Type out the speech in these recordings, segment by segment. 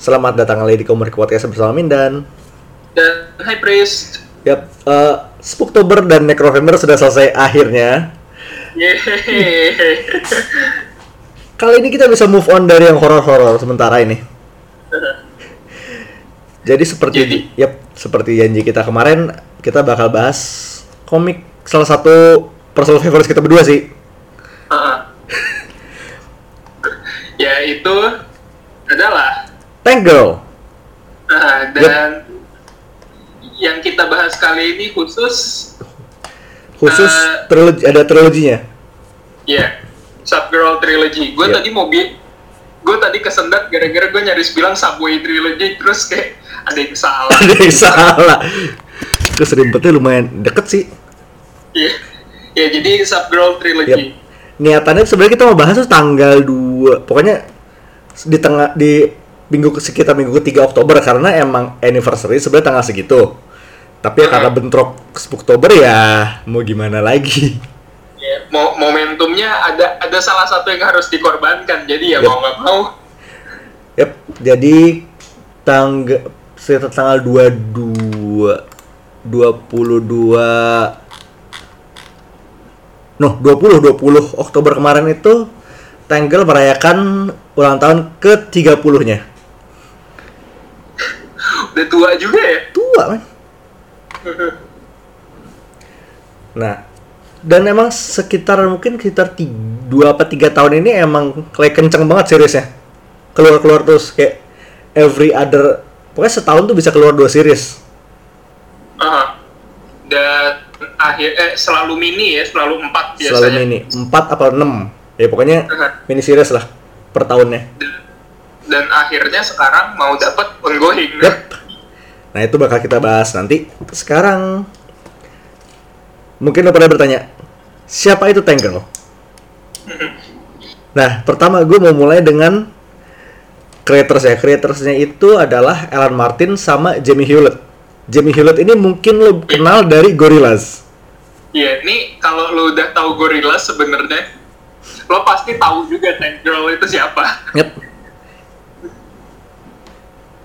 Selamat datang kembali di Komar Podcast bersama Mindan. Dan High Priest. Yap, uh, Spooktober dan Necrovember sudah selesai akhirnya. Yeay. Kali ini kita bisa move on dari yang horor-horor sementara ini. Jadi seperti Jadi? yap, seperti janji kita kemarin, kita bakal bahas komik salah satu personal favorite kita berdua sih. Heeh. ya itu adalah Tank Girl. Nah, dan yang kita bahas kali ini khusus Khusus Eh. trilogi ada triloginya. ya Subgirl Trilogy. Gue Iya. tadi mau bi gue tadi kesendat gara-gara gue nyaris bilang Subway Trilogy terus kayak ada yang salah. Ada yang salah. Terus ribetnya lumayan deket sih. Iya. ya jadi Subgirl Trilogy. Yap. Niatannya sebenarnya kita mau bahas tuh tanggal 2. Pokoknya di tengah di minggu sekitar minggu ketiga Oktober karena emang anniversary sebenarnya tanggal segitu. Tapi ya karena bentrok Spooktober ya mau gimana lagi. Ya, mo- momentumnya ada ada salah satu yang harus dikorbankan. Jadi ya Yap. mau nggak mau Yap, jadi tanggal sekitar tanggal 22 22 No, 20 20 Oktober kemarin itu Tangle merayakan ulang tahun ke-30-nya. Udah tua juga ya. Tua, man. Nah, dan emang sekitar mungkin sekitar 2 apa 3 tahun ini emang kayak kenceng banget seriesnya. Keluar-keluar terus kayak every other pokoknya setahun tuh bisa keluar dua series. Aha. Dan akhir eh selalu mini ya, selalu empat biasanya. Selalu mini. 4 apa 6. Ya pokoknya Aha. mini series lah per tahunnya. Dan, dan akhirnya sekarang mau dapat ongoing. Yep. Nah, itu bakal kita bahas nanti. Sekarang mungkin lo pada bertanya, siapa itu Tank Girl? Nah, pertama gue mau mulai dengan creators ya. Creatorsnya itu adalah Alan Martin sama Jamie Hewlett. Jamie Hewlett ini mungkin lo kenal dari Gorillaz. Iya, ini kalau lo udah tahu Gorillaz sebenarnya lo pasti tahu juga Tank Girl itu siapa. Yep.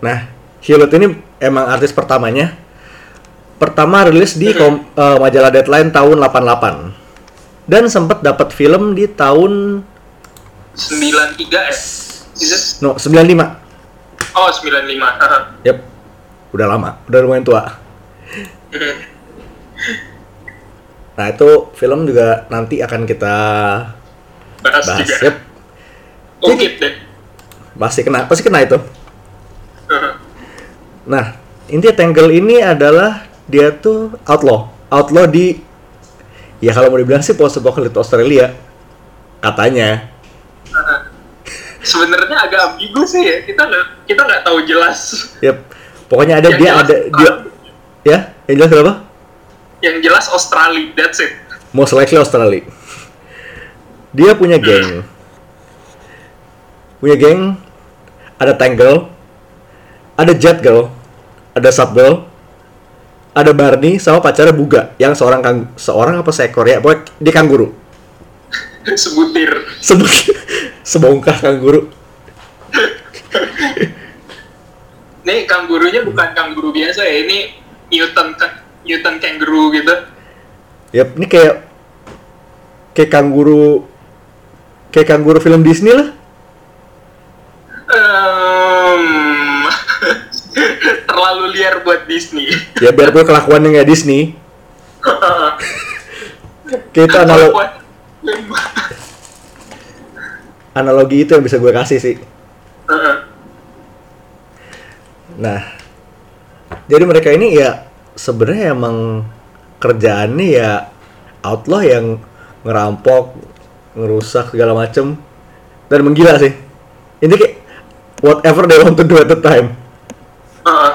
Nah, Hewlett ini emang artis pertamanya. Pertama rilis di kom- eh, majalah Deadline tahun 88. Dan sempat dapat film di tahun 93 eh. No 95. Oh, 95. Aha. Yep. Udah lama, udah lumayan tua. Nah, itu film juga nanti akan kita Bahas bahas. juga. Yep. Oke deh. Pasti kena, pasti kena itu. Nah, intinya Tangle ini adalah dia tuh outlaw. Outlaw di ya kalau mau dibilang sih post apocalypse Australia katanya. Sebenarnya agak ambigu sih ya. Kita nggak kita nggak tahu jelas. Yep. Pokoknya ada Yang dia jelas, ada dia ya, yang jelas berapa? Yang jelas Australia, that's it. Most likely Australia. Dia punya geng. Punya geng ada Tangle, ada Jet Girl, ada Sub Girl, ada Barney sama pacarnya Buga yang seorang kang seorang apa seekor ya, pokoknya dia kanguru. Sebutir. sebut sebongkah kanguru Nih kanggurunya bukan kanguru biasa ya. Ini mutant mutant kangaroo gitu. yap ini kayak kayak kanguru kayak kanguru film Disney lah Ehm, terlalu liar buat Disney. ya biar gue kelakuannya nggak Disney. Kita analog analogi itu yang bisa gue kasih sih. Nah jadi mereka ini ya sebenarnya emang kerjaannya ya outlaw yang ngerampok ngerusak segala macem dan menggila sih. Ini kayak whatever they want to do at the time Heeh.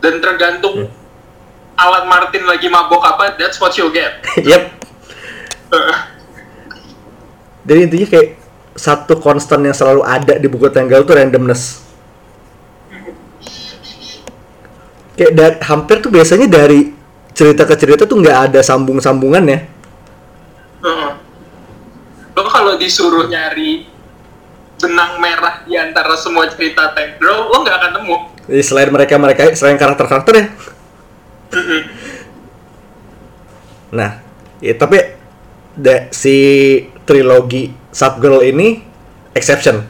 Dan tergantung Alan Martin lagi mabok apa, that's what you'll get. yep Heeh. Jadi intinya kayak satu konstan yang selalu ada di buku tanggal tuh randomness. Kayak da- hampir tuh biasanya dari cerita ke cerita tuh nggak ada sambung-sambungannya. Heeh. Lo kalau disuruh nyari benang merah di antara semua cerita Tank lo nggak akan nemu. Jadi selain mereka mereka selain karakter karakter ya. Nah, ya, tapi de, si trilogi Subgirl ini exception.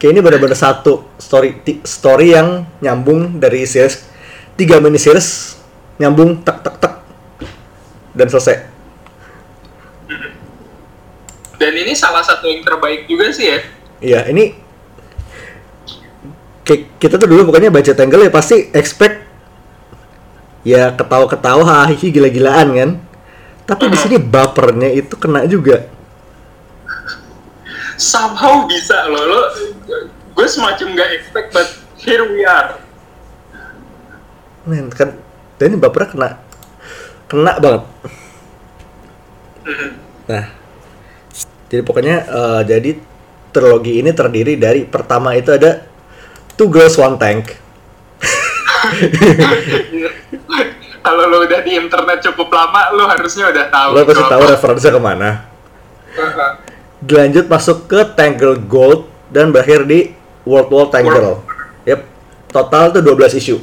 Kayak ini benar-benar satu story story yang nyambung dari series tiga mini series nyambung tek tek tek dan selesai. Dan ini salah satu yang terbaik juga sih ya. Iya, ini kita tuh dulu pokoknya baca Tangle ya pasti expect ya ketawa-ketawa hahihi gila-gilaan kan. Tapi di sini bapernya itu kena juga. Somehow bisa loh, lo gue semacam nggak expect, but here we are. Men, kan dan ini bapernya kena kena banget. Mhm. Nah, jadi pokoknya eh, jadi trilogi ini terdiri dari pertama itu ada Two Girls One Tank. Kalau lo udah di internet cukup lama, lo harusnya udah tahu. Lo pasti tahu apa. referensinya ke mana. Dilanjut masuk ke Tangle Gold dan berakhir di World War Tangle. Yep. Total tuh 12 isu.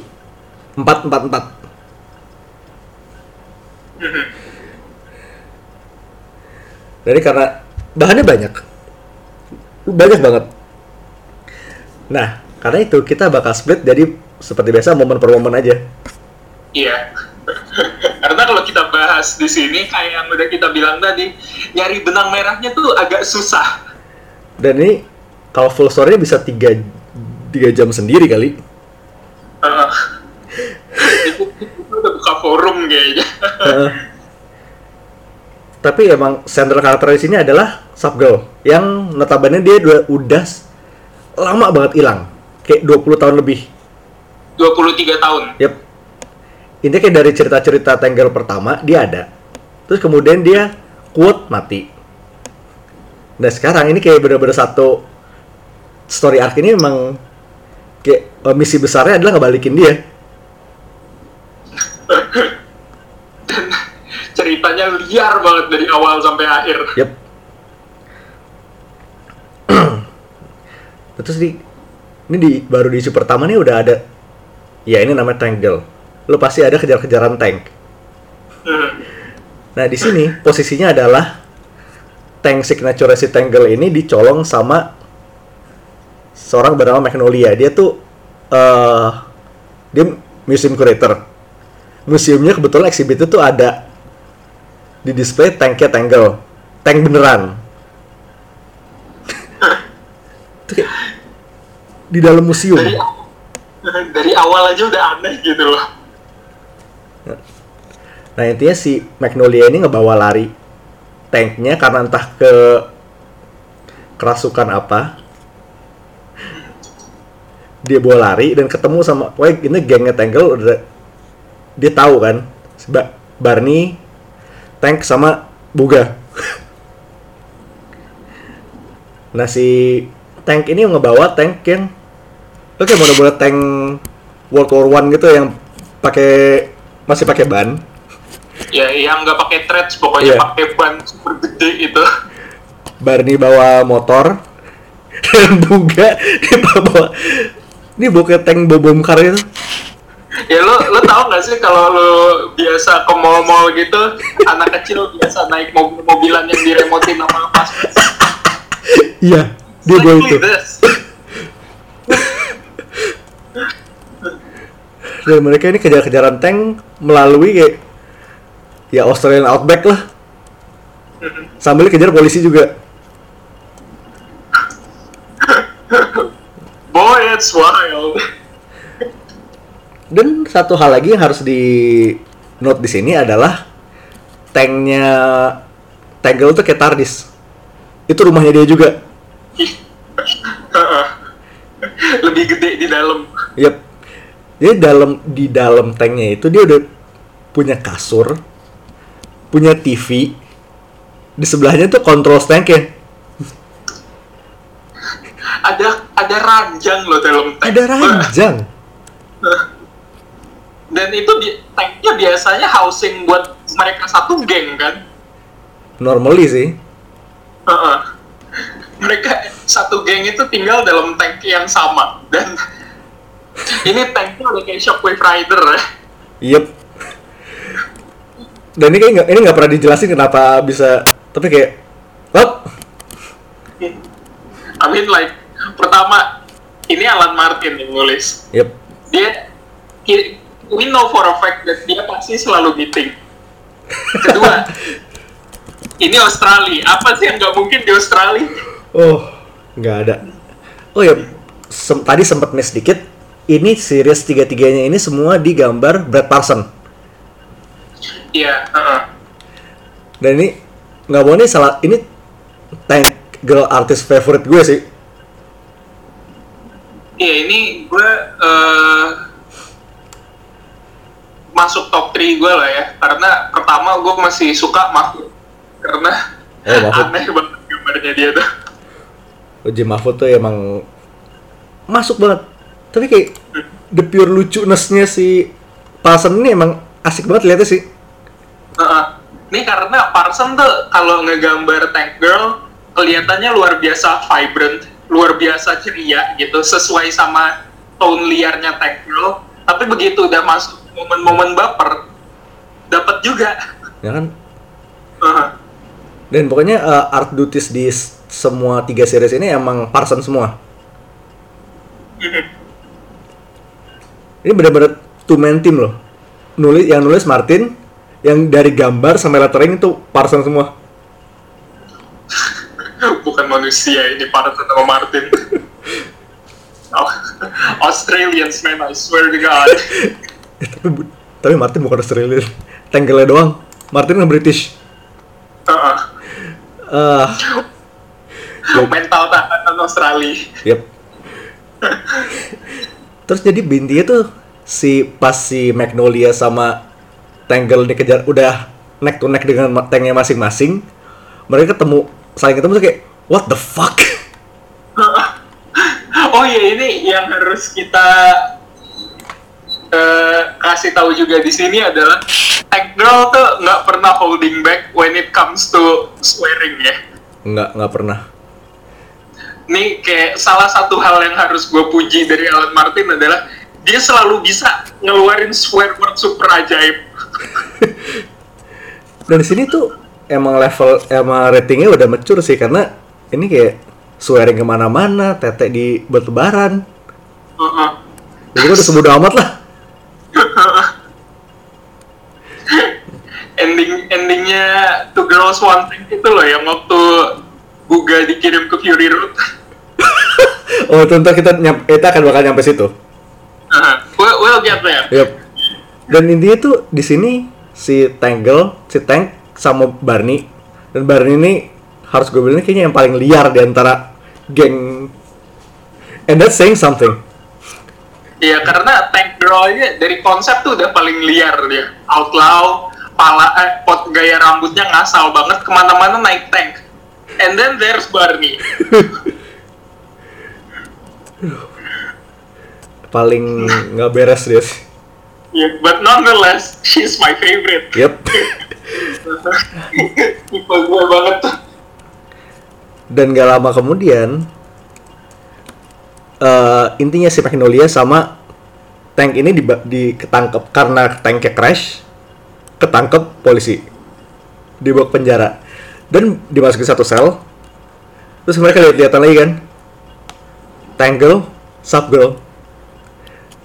4 4 4. Jadi karena bahannya banyak. Banyak banget. Nah, karena itu kita bakal split jadi seperti biasa momen per momen aja. Iya. Karena kalau kita bahas di sini kayak yang udah kita bilang tadi, nyari benang merahnya tuh agak susah. Dan ini kalau full story bisa 3 3 jam sendiri kali. Heeh. itu, itu udah buka forum kayaknya. Heeh. Tapi emang central karakter di sini adalah Subgirl yang notabene dia udah, udah lama banget hilang. Kayak 20 tahun lebih. 23 tahun. Yep. Intinya kayak dari cerita-cerita Tangle pertama dia ada. Terus kemudian dia kuat mati. Nah sekarang ini kayak bener-bener satu story arc ini emang kayak eh, misi besarnya adalah ngebalikin dia. Ceritanya liar banget dari awal sampai akhir. Yep. Terus di ini di baru di isu pertama nih udah ada ya ini namanya tank girl. Lo pasti ada kejar-kejaran tank. Nah di sini posisinya adalah tank signature si tank girl ini dicolong sama seorang bernama Magnolia. Dia tuh eh dia museum curator. Museumnya kebetulan exhibit itu ada di display tanknya Tangle, tank beneran. Itu kayak di dalam museum. Dari dari awal aja udah aneh gitu loh. Nah intinya si Magnolia ini ngebawa lari tanknya karena entah ke kerasukan apa. Dia bawa lari dan ketemu sama, pokoknya ini gengnya Tangle udah dia tahu kan, Ba- Barney, Tank sama Buga. nah si Tank ini ngebawa tank yang oke model-model tank World War One gitu yang pakai masih pakai ban. Ya yang nggak pakai threads pokoknya Iya. pakai ban super gede itu. Barney bawa motor dan Buga dia bawa ini bukan tank bom kar itu Ya lo lo tau gak sih kalau lo biasa ke mall-mall gitu, anak kecil biasa naik mobil-mobilan yang diremotin sama pas iya dia bawa itu dan mereka ini kejar-kejaran tank melalui kayak ya Australian Outback lah sambil kejar polisi juga Boy, it's wild. dan satu hal lagi yang harus di note di sini adalah tanknya Tangle tuh kayak TARDIS itu rumahnya dia juga Lebih gede di dalam. Yep. Jadi dalam di dalam tanknya itu dia udah punya kasur, punya TV, di sebelahnya tuh control tank ya. Ada ada ranjang loh dalam tank. Ada ranjang. Dan itu bi- tanknya biasanya housing buat mereka satu geng kan. Normally sih. Heeh. mereka satu geng itu tinggal dalam tank yang sama dan ini tanknya udah kayak Shockwave Rider ya. Yep. Dan ini kayak nggak ini nggak pernah dijelasin kenapa bisa tapi kayak up I mean like pertama ini Alan Martin yang nulis Yep. dia he- we know for a fact that dia pasti selalu meeting kedua ini Australia apa sih yang nggak mungkin di Australia Oh, nggak ada. Oh ya, sem- tadi sempat miss dikit. Ini series tiga-tiganya ini semua digambar Brad Parson. iya heeh. Dan ini nggak bohong nih salah ini tank girl artist favorite gue sih. Iya ini gue eh, masuk top 3 gue lah ya karena pertama gue masih suka Mahfud karena Oh, Mahfud. aneh banget gambarnya dia tuh Uji Mahfud tuh emang masuk banget. Tapi kayak the pure lucu-ness-nya si Parson ini emang asik banget lihatnya sih. Heeh. Ini karena Parson tuh kalau ngegambar Tank Girl kelihatannya luar biasa vibrant, luar biasa ceria gitu, sesuai sama tone liarnya Tank Girl. Tapi begitu udah masuk momen-momen baper, dapat juga. Ya kan? Heeh. Dan pokoknya uh, art duties di semua tiga series ini emang Parson semua. Ini benar-benar two man team loh. Nulis yang nulis Martin, yang dari gambar sampai lettering itu Parson semua. Bukan manusia ini Parson sama Martin. Oh, Australians man, I swear to God. Eh, tapi tapi Martin bukan Australian. Tangle doang. Martin kan British. Heeh. Ah, Mental tahanan Australia. yep. Terus jadi bintinya tuh si pas si Magnolia sama Tangle dikejar udah neck to neck dengan tanknya masing-masing. Mereka ketemu saling ketemu tuh kayak what the fuck? Oh iya ini yang harus kita eh, kasih tahu juga di sini adalah Tank Girl tuh nggak pernah holding back when it comes to swearing ya. Nggak nggak pernah. Ini kayak salah satu hal yang harus gue puji dari Alan Martin adalah dia selalu bisa ngeluarin swear word super ajaib. Dan di sini tuh emang level emang ratingnya udah mature sih karena ini kayak swearing ke mana-mana, tete di bertebaran. Heeh. Jadi gue udah sebodoh amat lah. ending endingnya Two Girls One Thing itu loh yang waktu Buga dikirim ke Fury Road. Oh, ntar kita nyam, kita akan bakal nyampe situ. Uh, we'll, we'll get there. Yep. Dan intinya tuh di sini si Tangle, si Tank sama Barney dan Barney ini harus gue bilang kayaknya yang paling liar di antara geng. And that's saying something. Iya karena tank girl dari konsep tuh udah paling liar dia. Outlaw, pala, eh, pot gaya rambutnya ngasal banget ke mana-mana naik tank. And then there's Barney. Paling nggak beres dia. sih. Yeah, but nonetheless, she's my favorite. Yep. Tipe gue banget tuh. Dan gak lama kemudian eh intinya si Magnolia sama tank ini diba- diketangkep karena tanknya crash ketangkep polisi dibawa penjara dan dimasukin satu sel. Terus mereka lihat-lihatan lagi kan? Tangle, Sub Girl.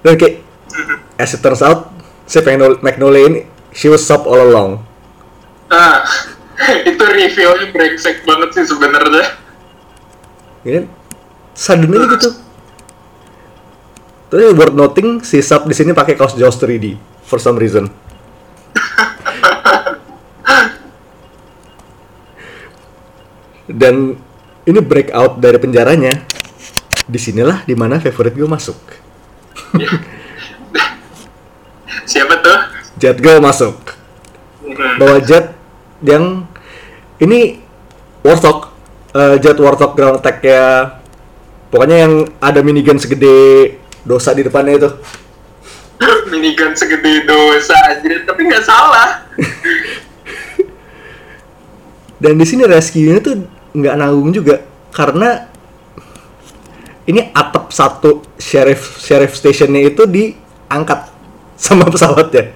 Dan kayak as it turns out si Magnol- Magnolia ini she was sub all along. Nah, itu revealnya brengsek banget sih sebenarnya. ya kan sudden aja gitu Tapi worth noting si sub di sini pakai kaos Jaws 3D for some reason. Dan ini breakout dari penjaranya. Di sinilah di mana favorite gue masuk. Siapa tuh? Jet Girl masuk. Bawa jet yang ini Warthog, eh, jet Warthog ground attack ya. Pokoknya yang ada minigun segede dosa di depannya itu. minigun segede dosa anjir tapi nggak salah Dan di sini rescue-nya tuh nggak nanggung juga. karena ini atap satu sheriff sheriff stationnya itu diangkat sama pesawatnya.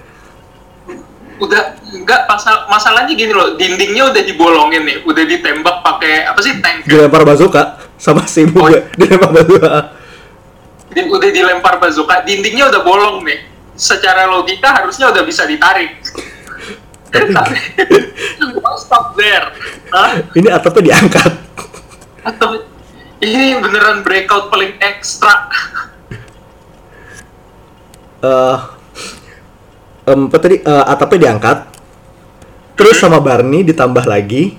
Udah enggak pasal masalahnya gini loh, dindingnya udah dibolongin nih, udah ditembak pakai apa sih tank. Dilempar bazooka sama si ibu Oh, iya. dilempar bazooka. Di- udah dilempar bazooka, dindingnya udah bolong nih. Secara logika harusnya udah bisa ditarik. Tapi stop there? Hah? Ini atapnya diangkat. Atau ini beneran breakout paling ekstra? eh em, apa tadi eh, atapnya diangkat terus sama Barney ditambah lagi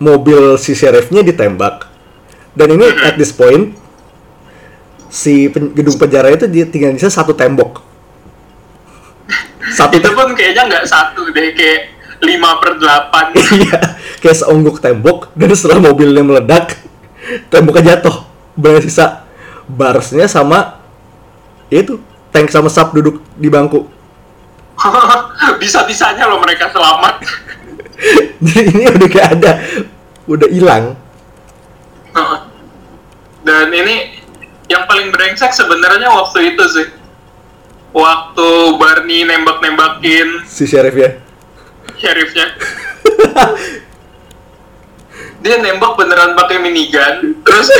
mobil si sheriffnya ditembak dan ini at this point si pen- gedung penjara itu dia tinggal bisa satu tembok satu Itu pun kayaknya nggak satu deh, kayak 5 per 8. iya kayak seonggok tembok dan setelah mobilnya meledak temboknya jatuh banyak sisa barsnya sama ya itu tank sama sub duduk di bangku Bisa-bisanya loh mereka selamat. Jadi ini udah gak ada, udah hilang. Dan ini yang paling brengsek sebenarnya waktu itu sih. Waktu Barney nembak-nembakin Si sheriff ya. sheriffnya. Dia nembak beneran pakai minigun, terus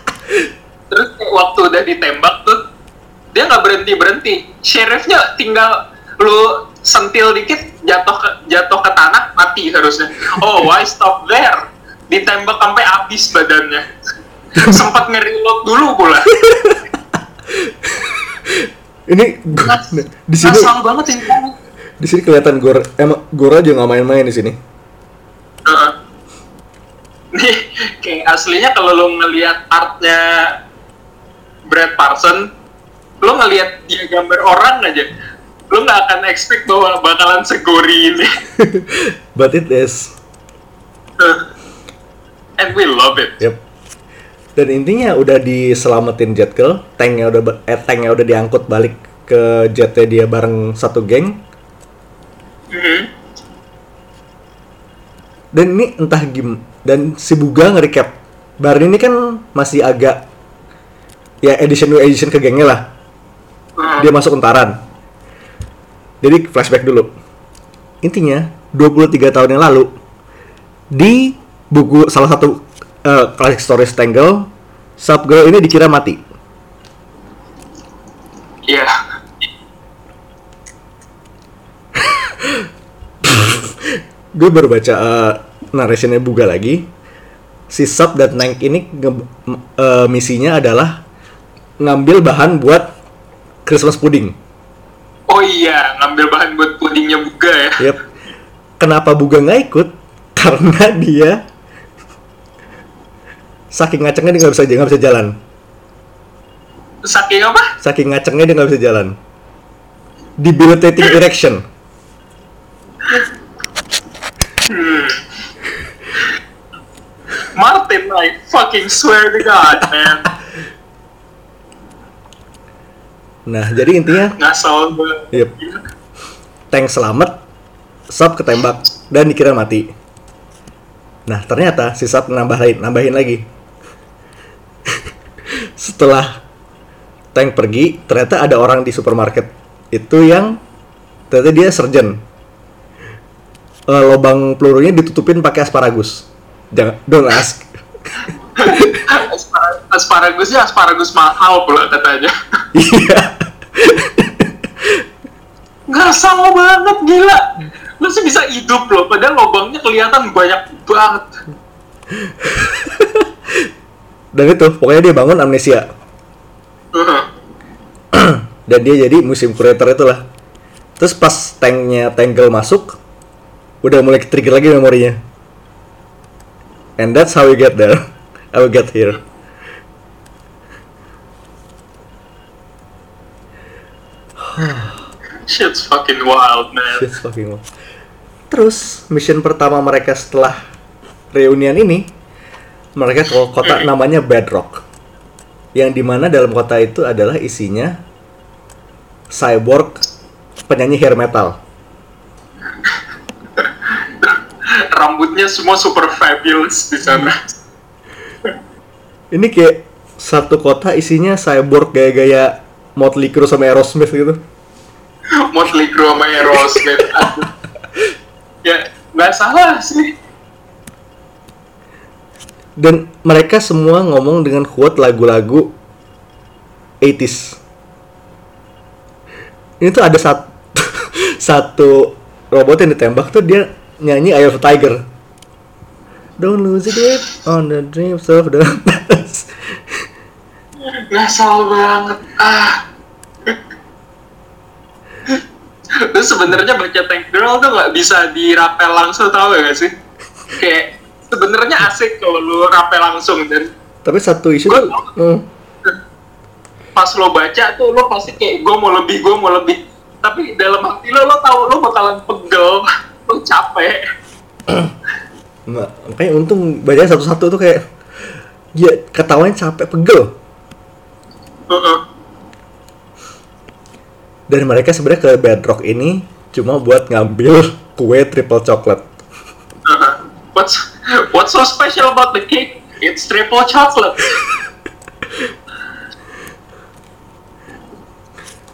terus waktu udah ditembak tuh dia nggak berhenti berhenti. Sheriffnya tinggal lu sentil dikit jatuh ke jatuh ke tanah mati harusnya. Oh why stop there? Ditembak sampai habis badannya. Sempat nge-reload dulu pula. Ini di sini banget ini. di sini kelihatan Gor emang Gor aja nggak main-main di sini. Heeh. Nih, kayak aslinya kalau lo ngelihat artnya Brad Parson, lo ngelihat dia gambar orang aja, lo nggak akan expect bahwa bakalan segori ini. But it is. And we love it. Yep. Dan intinya udah diselamatin jet girl, tanknya udah eh, tanknya udah diangkut balik ke jetnya dia bareng satu geng. Mhm. Dan ini entah gim dan si Buga nge-recap. Barney ini kan masih agak ya edition new edition ke gengnya lah. Hmm. dia masuk entaran. Jadi flashback dulu. Intinya 23 tahun yang lalu di buku salah satu uh, classic stories Tangle, Subgirl ini dikira mati. Iya. Gue baru baca uh, narrationnya Buga lagi. Si Sub dan Nank ini uh, misinya adalah ngambil bahan buat Christmas pudding. Oh iya, ngambil bahan buat pudingnya buga ya. Yep. Kenapa Buga nggak ikut? Karena dia saking ngacengnya dia nggak bisa nggak bisa jalan. Saking apa? Saking ngacengnya dia nggak bisa jalan. Debilitating erection. Martin, I fucking swear to God, man. Nah, jadi intinya Ngasal banget. Yep. tank selamat, sub ketembak dan dikira mati. Nah, ternyata si sub nambahin nambahin lagi. Setelah tank pergi, ternyata ada orang di supermarket itu yang ternyata dia surgeon. Eh, lobang pelurunya ditutupin pakai asparagus. Jangan, don't ask. Aspar- Asparagusnya asparagus mahal pula katanya. Iya. Nggak salah banget, gila. Masih bisa hidup loh, padahal lubangnya kelihatan banyak banget. Dan itu, pokoknya dia bangun amnesia. Heeh. dan dia jadi musim curator itulah terus pas tanknya Tangle masuk udah mulai trigger lagi memorinya and that's how we get there how we get here Shit's fucking wild, man. Shit's fucking wild. terus mission pertama mereka setelah reunian ini mereka ke kota namanya Bedrock yang di mana dalam kota itu adalah isinya cyborg penyanyi hair metal Rambutnya semua super fabulous di sana. Ini kayak satu kota isinya cyborg gaya-gaya Motley Crue sama Aerosmith gitu. Motley Crue sama Aerosmith. Ya, nggak salah sih. Dan mereka semua ngomong dengan quote lagu-lagu 80s. Ini tuh ada satu satu robot yang ditembak tuh dia nyanyi Eye of Tiger. Don't lose it on the dreams of the past. Ngasal banget. Ah. Terus sebenarnya baca Tank Girl tuh nggak bisa dirapel langsung tau gak sih? Kayak sebenarnya asik kalau lu rapel langsung dan Tapi satu isu tuh, hmm, pas lo baca tuh lo pasti kayak gue mau lebih gue mau lebih tapi dalam hati lo lo tahu lo bakalan pegel lo capek nggak, makanya untung baca satu-satu tuh kayak ya ketawanya capek pegel. Dan mereka sebenarnya ke Bedrock ini cuma buat ngambil kue triple chocolate. Heeh. What's what's so special about the cake it's triple chocolate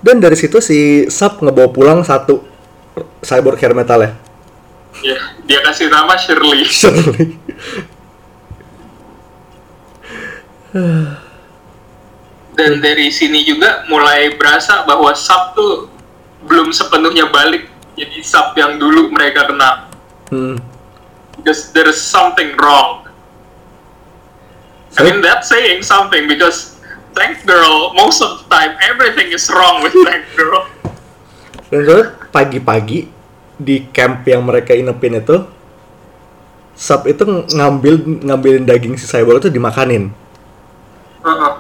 Dan dari situ si Sub ngebawa pulang satu cyborg hair metal ya. ya dia kasih nama Shirley Shirley. dan dari sini juga mulai berasa bahwa sub tuh belum sepenuhnya balik jadi sub yang dulu mereka kenal Hmm. Because there's something wrong I mean that's saying something because Tank Girl most of the time everything is wrong with Tank Girl Dan soalnya pagi-pagi di camp yang mereka inepin itu Sub itu ngambil ngambilin daging si cyborg itu dimakanin. Heeh.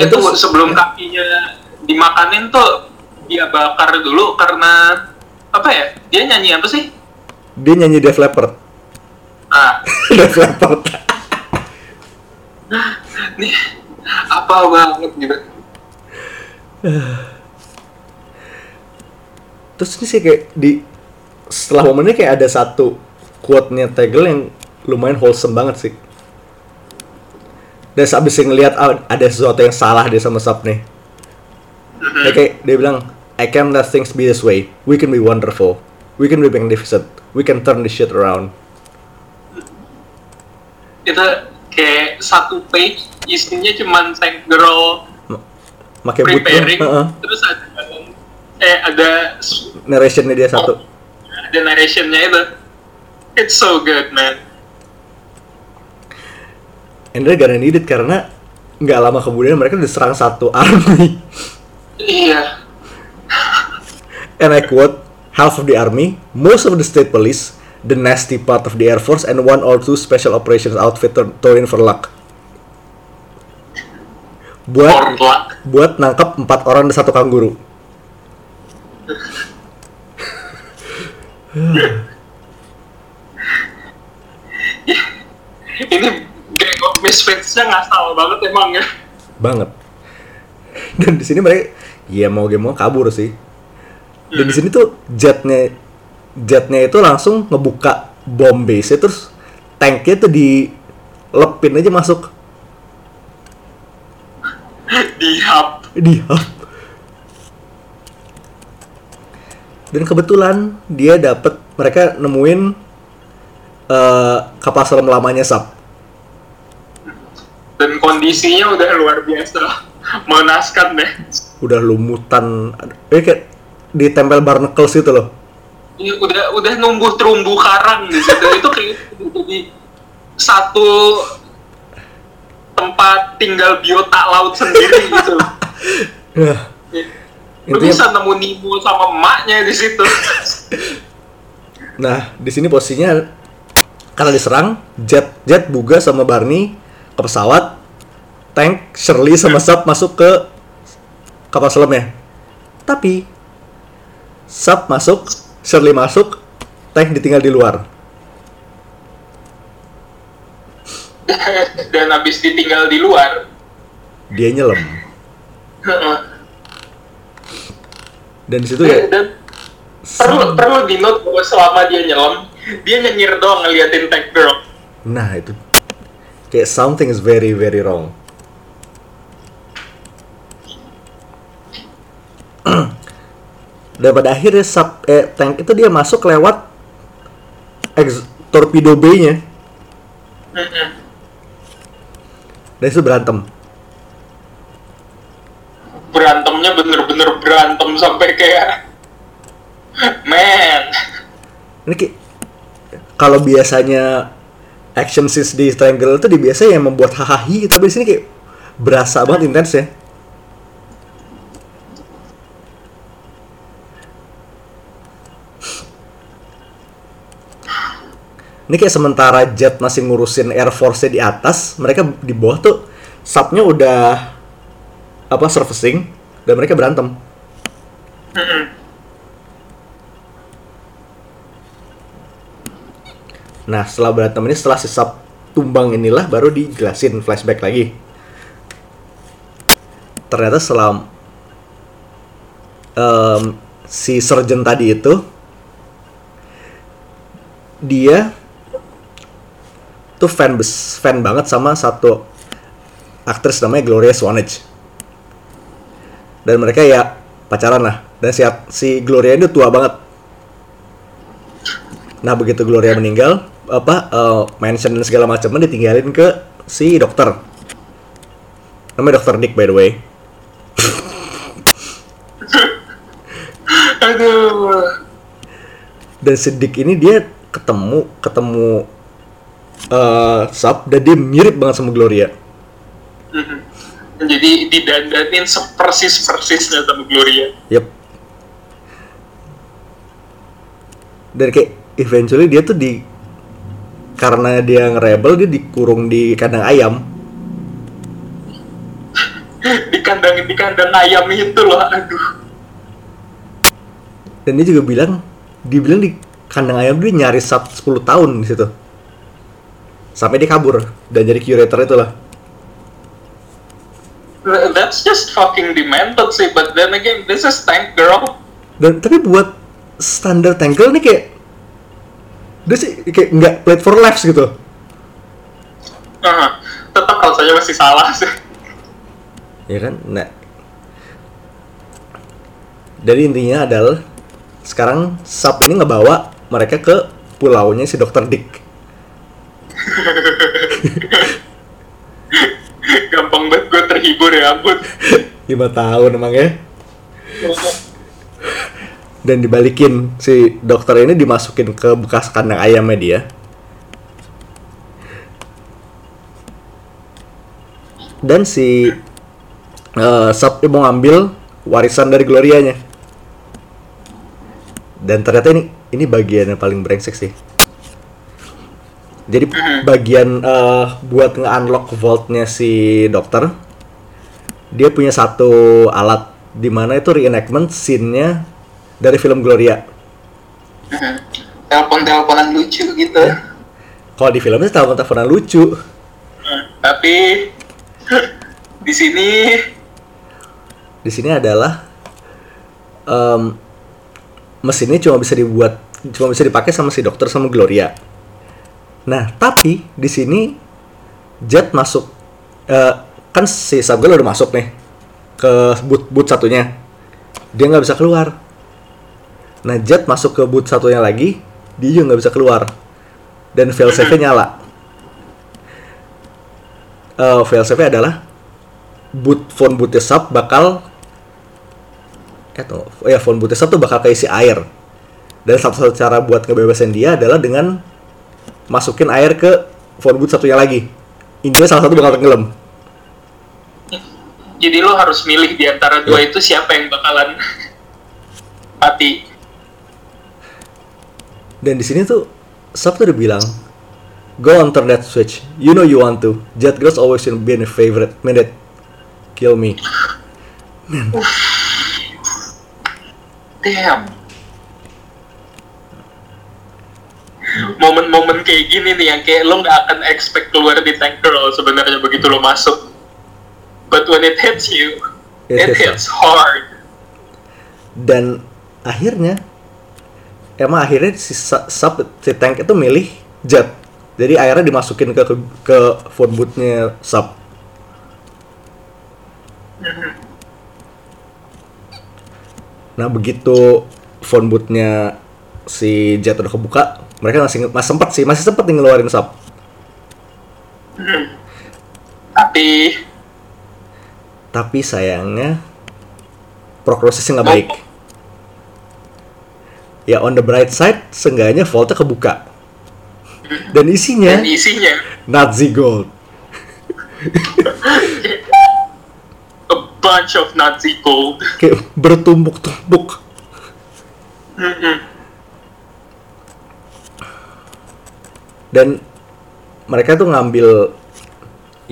Dan itu terus- sebelum kakinya dimakanin tuh dia bakar dulu karena apa ya dia nyanyi apa sih Dia nyanyi Def Leppard. ah Def Leppard. nih apa banget gitu Terus ini sih kayak di setelah momennya kayak ada satu quote-nya Tegel yang lumayan wholesome banget sih. Dan abis ngeliat ah, ada sesuatu yang salah dia sama Sub nih. Dia kayak dia bilang, I can't let things be this way. We can be wonderful. We can be magnificent. We can turn this shit around. itu kayak satu page isinya cuman Tank Girl boot preparing Heeh. terus ada eh ada narrationnya dia satu. ada narrationnya itu it's so good man And they're gonna need it karena nggak lama kemudian mereka diserang satu army. iya And I quote, half of the army, most of the state police, the nasty part of the air force, and one or two special operations outfit in for luck. Buat buat nangkap empat orang dan satu kanguru. ini gang of misfits-nya ngasal banget emang ya Banget. Dan di sini mereka, ya mau gak mau kabur sih. Dan di sini tuh jetnya jetnya itu langsung ngebuka bom base terus tanknya tuh dilepin aja masuk. Di hub. Di hub. Dan kebetulan dia dapat mereka nemuin eh, kapal selam lamanya Sap. dan kondisinya udah luar biasa. Mengenaskan deh. Udah lumutan, eh kayak ditempel barnacles itu loh. Ini udah udah numbuh terumbu karang di situ itu kayak jadi satu tempat tinggal biota laut sendiri gitu Nah, lu Intinya- bisa nemu Nemo sama emaknya di situ nah di sini posisinya karena diserang, jet jet buga sama Barney ke pesawat, tank Shirley sama Sap masuk ke kapal selamnya. Tapi Sap masuk, Shirley masuk, tank ditinggal di luar. dan habis ditinggal di luar? Dia nyelam. Dan di situ ya dan perlu perlu di note bahwa selama dia nyelam dia nyengir doang ngeliatin tank girl. Nah itu. Kayak something is very very wrong dan pada akhirnya sub eh, tank itu dia masuk lewat ex, torpedo bay-nya. Mm-mm. dan itu berantem. Berantemnya bener-bener berantem sampai kayak man. Ini kayak kalau biasanya action scenes di Triangle itu di biasa yang membuat hahaha tapi di sini kayak berasa banget intens ya ini kayak sementara Jet masih ngurusin Air Force-nya di atas mereka di bawah tuh subnya udah apa surfacing dan mereka berantem. Nah, setelah berantem ini, setelah si sub tumbang inilah baru dijelasin flashback lagi. Ternyata setelah em, si surgeon tadi itu dia tuh fan bes fan banget sama satu aktris namanya Gloria Swanage. Dan mereka ya pacaran lah. Dan si, si Gloria ini tua banget. Nah begitu Gloria meninggal, apa eh, mansion dan segala macamnya ditinggalin ke si dokter. Namanya dokter Dick by the way. aduh Dan si Dick ini dia ketemu ketemu eh Sub dan dia mirip banget sama Gloria. Mm-mm. jadi didandanin sepersis persisnya sama Gloria Yep. Dan kayak eventually dia tuh di karena dia nge-rebel dia dikurung di kandang ayam. di kandang di kandang ayam itu loh aduh Dan dia juga bilang dibilang di kandang ayam dia nyari sub 10 tahun di situ. Sampai dia kabur dan jadi curator itu lah. that's just fucking demented sih but then again this is tank girl. Dan tapi buat standar tangle nih kayak dia sih kayak nggak played for laughs gitu. Ah, tetap rasanya masih salah sih. Ya kan? Nah. Jadi intinya adalah sekarang sub ini ngebawa mereka ke pulaunya si dokter Dick gampang banget gue terhibur ya ampun. Lima tahun emang ya. Dan dibalikin si dokter ini dimasukin ke bekas kandang ayamnya dia. Dan si eh Sub mau ngambil warisan dari Glorianya. Dan ternyata ini ini bagian yang paling brengsek sih jadi bagian eh, buat nge-unlock vaultnya si dokter dia punya satu alat di mana itu reenactment scene-nya dari film Gloria. telepon-teleponan lucu gitu Kalau di filmnya telepon-teleponan lucu. tapi di sini Di sini adalah em, mesinnya cuma bisa dibuat cuma bisa dipakai sama si dokter sama Gloria. Nah, tapi di sini Jet masuk eh, kan si Sabgal udah masuk nih ke boot boot satunya. Dia nggak bisa keluar. Nah, Jet masuk ke boot satunya lagi, dia juga nggak bisa keluar. Dan failsafe-nya nyala. Eh failsafe adalah boot phone bootnya sub bakal eh ya phone bootnya sub tuh bakal keisi air. Dan satu-satu cara buat ngebebasin dia adalah dengan masukin air ke phone boot satunya lagi. Intinya salah satu bakal tenggelam. jadi lo harus milih di antara dua Ya. itu siapa yang bakalan mati Dan di sini tuh Sub tuh udah bilang, Go on turn that switch. You know you want to. Jet girls always been a favorite. Minute. Kill me. damn momen-momen kayak gini nih yang kayak lo nggak akan expect keluar di tank girl sebenarnya begitu lo masuk. But when it hits you It it, hits hits hard. Dan akhirnya emang akhirnya si Sub si tank itu milih Jet. Jadi airnya dimasukin ke ke, ke phone booth-nya sub. Nah begitu phone booth-nya si Jet udah kebuka, mereka masih masih sempat sih, masih sempat nih ngeluarin sub. Tapi Tapi sayangnya progresnya nggak baik. Ya on the bright side, seenggaknya vaultnya kebuka. Dan isinya dan isinya Nazi Gold. a bunch of Nazi gold. Kayak bertumpuk-tumpuk. Dan mereka tuh ngambil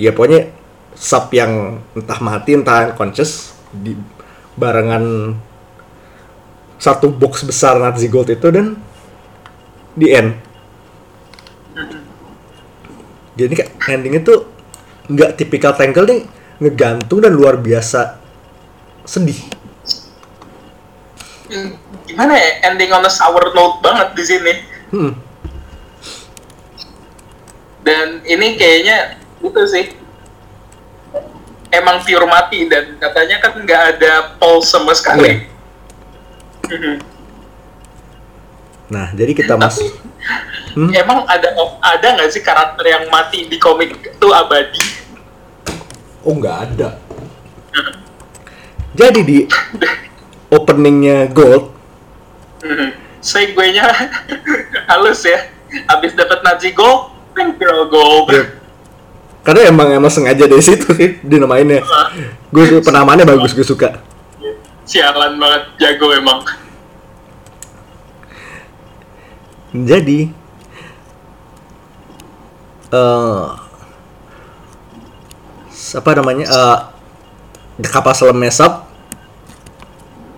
ya pokoknya sub yang entah mati entah unconscious di barengan satu box besar Nazi Gold itu dan di end. Jadi kayak endingnya tuh nggak tipikal tangle nih ngegantung dan luar biasa sedih. Hmm, Gimana ya ending on a sour note banget di sini. Hmm. Dan ini kayaknya gitu sih. Emang pure mati dan katanya kan nggak ada pulse sama sekali. Mhm. Nah, jadi kita masuk Hmm? emang ada ada nggak sih karakter yang mati di komik itu abadi? Oh nggak ada. Jadi di openingnya Gold, Mhm. Segue-nya halus ya. Abis dapat Nazi Gold, Pink Girl Gold. ya, karena emang emang sengaja dari situ sih dinamainnya. Gue penamaannya bagus, gue suka. Sialan banget, jago emang. Jadi eh apa namanya? eh kapal selam mesap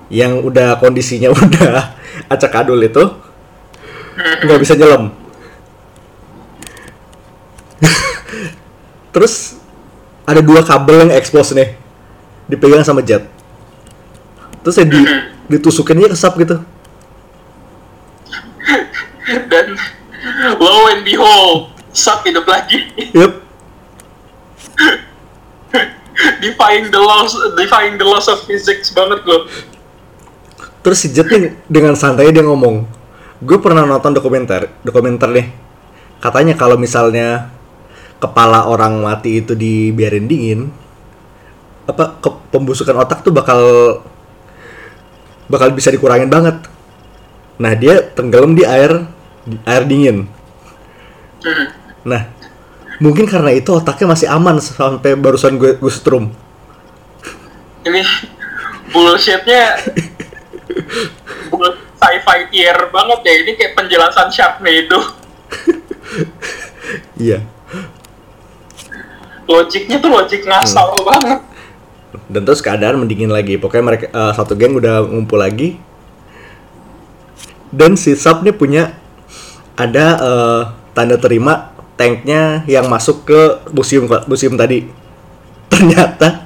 yang udah kondisinya udah acak adul itu nggak bisa nyelam. Terus ada dua kabel yang expose nih dipegang sama jet. Terus ya di, ditusukin aja ke sub gitu. Dan lo and behold, Sub hidup lagi. Yup. defying the laws, defying the laws of physics banget lo. Terus si Jet nih dengan santai dia ngomong, gue pernah nonton dokumenter, dokumenter nih. Katanya kalau misalnya kepala orang mati itu dibiarin dingin, apa ke pembusukan otak tuh bakal bakal bisa dikurangin banget. Nah dia tenggelam di air di air dingin. Mhm. Nah mungkin karena itu otaknya masih aman sampai barusan gue gue setrum. Ini bullshitnya bull sci-fi tier banget ya. Ini kayak penjelasan Sharknado. Iya. Logiknya tuh logik ngasal Hmm. banget. dan terus keadaan mendingin lagi pokoknya mereka eh, satu geng udah ngumpul lagi dan si Sub nih punya ada eh, tanda terima tanknya yang masuk ke museum museum tadi ternyata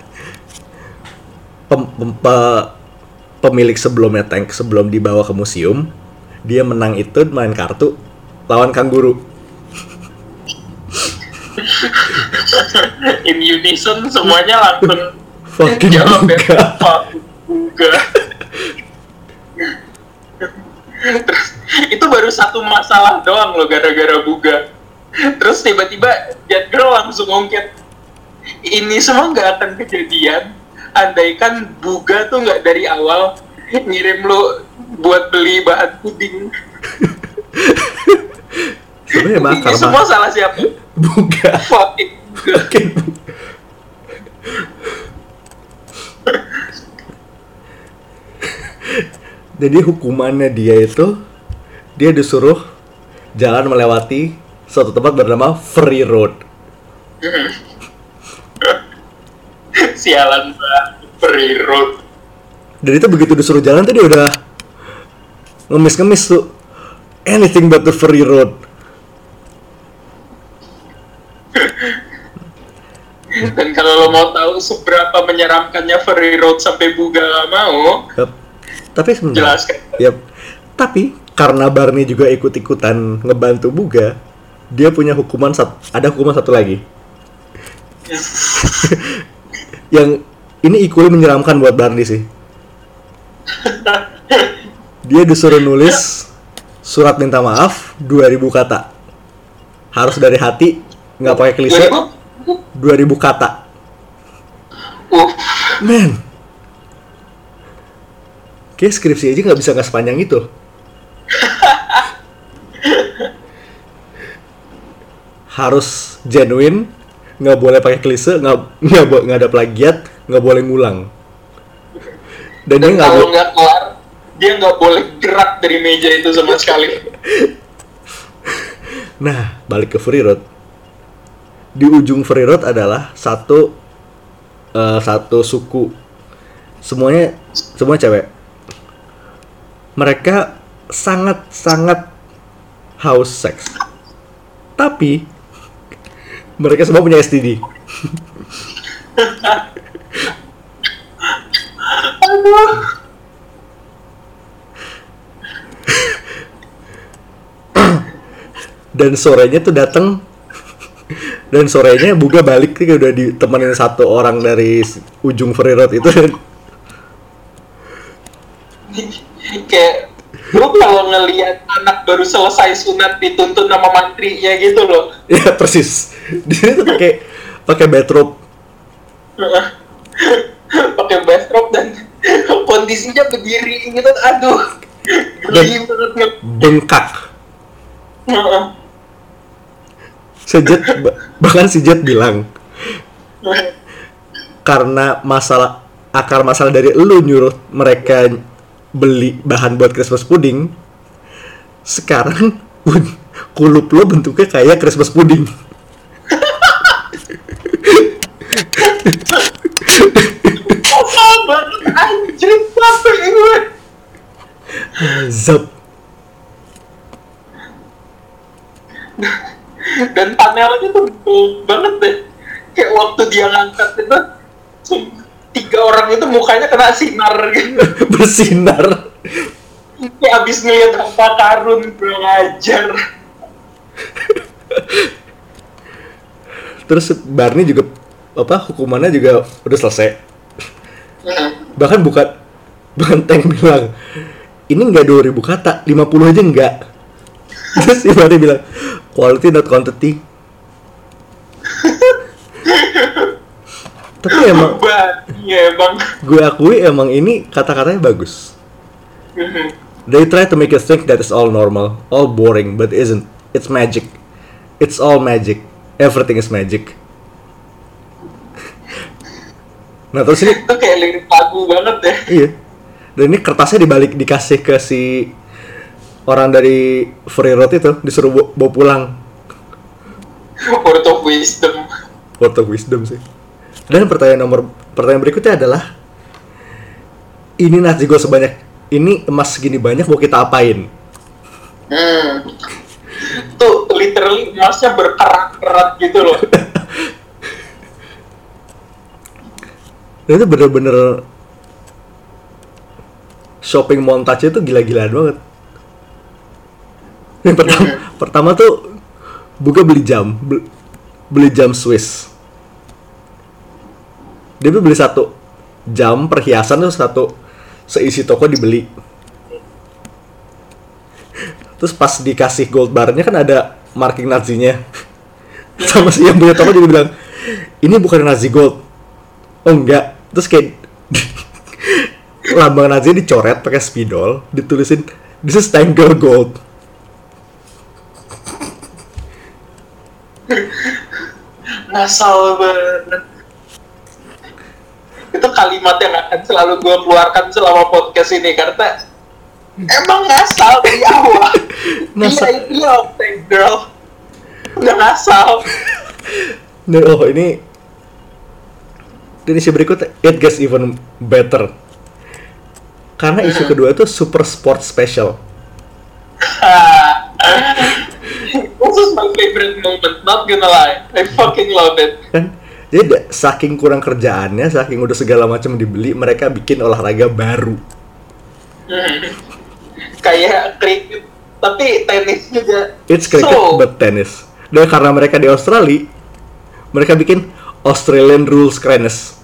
pem- pem- pe- pemilik sebelumnya tank sebelum dibawa ke museum dia menang itu main kartu lawan kanguru In unison semuanya langsung fucking jawab ya. buga. Terus itu baru satu masalah doang loh gara-gara buga. Terus tiba-tiba Jet Girl langsung ngungkit ini semua nggak akan kejadian andaikan buga tuh nggak dari awal ngirim lo buat beli bahan puding. sebenarnya Ini semua salah siapa? buga Fucking. Jadi hukumannya dia itu dia disuruh jalan melewati suatu tempat bernama Free Road. Sialan banget. Free road. Dan itu begitu disuruh jalan tuh dia udah ngemis-ngemis tuh. Anything but the free road. Dan kalau lo mau tahu seberapa menyeramkannya Free Road sampai Buga gak mau, Yup. Tapi sebenarnya jelaskan. Yap. Tapi karena Barney juga ikut-ikutan ngebantu Buga, dia punya hukuman sat- ada hukuman satu lagi. Yang ini equally menyeramkan buat Barney sih. Dia disuruh nulis surat minta maaf 2000 kata. Harus dari hati nggak pakai klise. 2000 kata. Uh, men. Kayak skripsi aja nggak bisa nggak sepanjang itu. Harus genuine nggak boleh pakai klise nggak nggak nggak ada plagiat nggak boleh ngulang. Dan, dia dan nggak kalau nggak kelar, dia nggak boleh gerak dari meja itu sama sekali. Nah, balik ke free road. Di ujung free road adalah satu eh, satu suku. Semuanya semua cewek. Mereka sangat sangat haus seks. Tapi mereka semua punya STD. Dan sorenya tuh datang dan sorenya Buga balik nih udah ditemenin satu orang dari ujung free road itu. Kayak lu kalau ngelihat anak baru selesai sunat dituntun sama mantrinya gitu loh. Ya persis. Di sini tuh pakai pakai bathrobe pakai backdrop dan kondisinya berdiri gitu aduh. Geli banget. nge- bengkak. Sejet ba- bahkan si Jet bilang karena masalah akar masalah dari lu nyuruh mereka beli bahan buat Christmas pudding sekarang kulup lo bentuknya kayak Christmas pudding. Capek gue zap dan panelnya tuh banget deh. Kayak waktu dia ngangkat itu tiga orang itu mukanya kena sinar gitu. Bersinar. Kayak abis ngeliat apa karun kurang ajar terus Barney juga apa hukumannya juga udah selesai. Bahkan bukan bukan Tank bilang ini nggak 2000 kata 50 aja enggak terus si Barney bilang quality not quantity. Tapi emang iya emang. gue akui emang ini kata-katanya bagus. They try to make you think that it's all normal all boring but isn't. It's magic. It's all magic. Everything is magic. Nah terus ini itu kayak lirik lagu banget ya. Iya. Dan ini kertasnya dibalik dikasih ke si orang dari free road itu disuruh bawa, pulang. word of wisdom Word of wisdom sih. Dan pertanyaan nomor pertanyaan berikutnya adalah ini nasi gue sebanyak ini emas segini banyak mau kita apain? hmm. tuh literally emasnya berkerak-kerak gitu loh Dan itu bener-bener shopping montage itu gila-gilaan banget. Yang pertama, pertama tuh buka beli jam, beli, beli jam Swiss. Dia tuh beli satu jam perhiasan tuh satu seisi toko dibeli. Terus pas dikasih gold barnya kan ada marking nazinya. Sama si yang punya toko juga bilang, ini bukan nazi gold. Oh enggak. Terus kayak lambang nazi dicoret pakai spidol, ditulisin this is Tangle Gold. Ngasal banget. Itu kalimat yang akan selalu gue keluarkan selama podcast ini karena emang ngasal dari awal. Ngasal. itu loh thank girl udah ngasal Nah, oh ini dan isu berikutnya it gets even better. Karena isu kedua itu super sport special This is my favorite moment, not gonna lie. I fucking love it. kan jadi saking kurang kerjaannya saking udah segala macam dibeli mereka bikin olahraga baru Kayak cricket, tapi tenis juga. it's cricket So, but tennis Dan karena mereka di Australia, mereka bikin Australian Rules Cranes.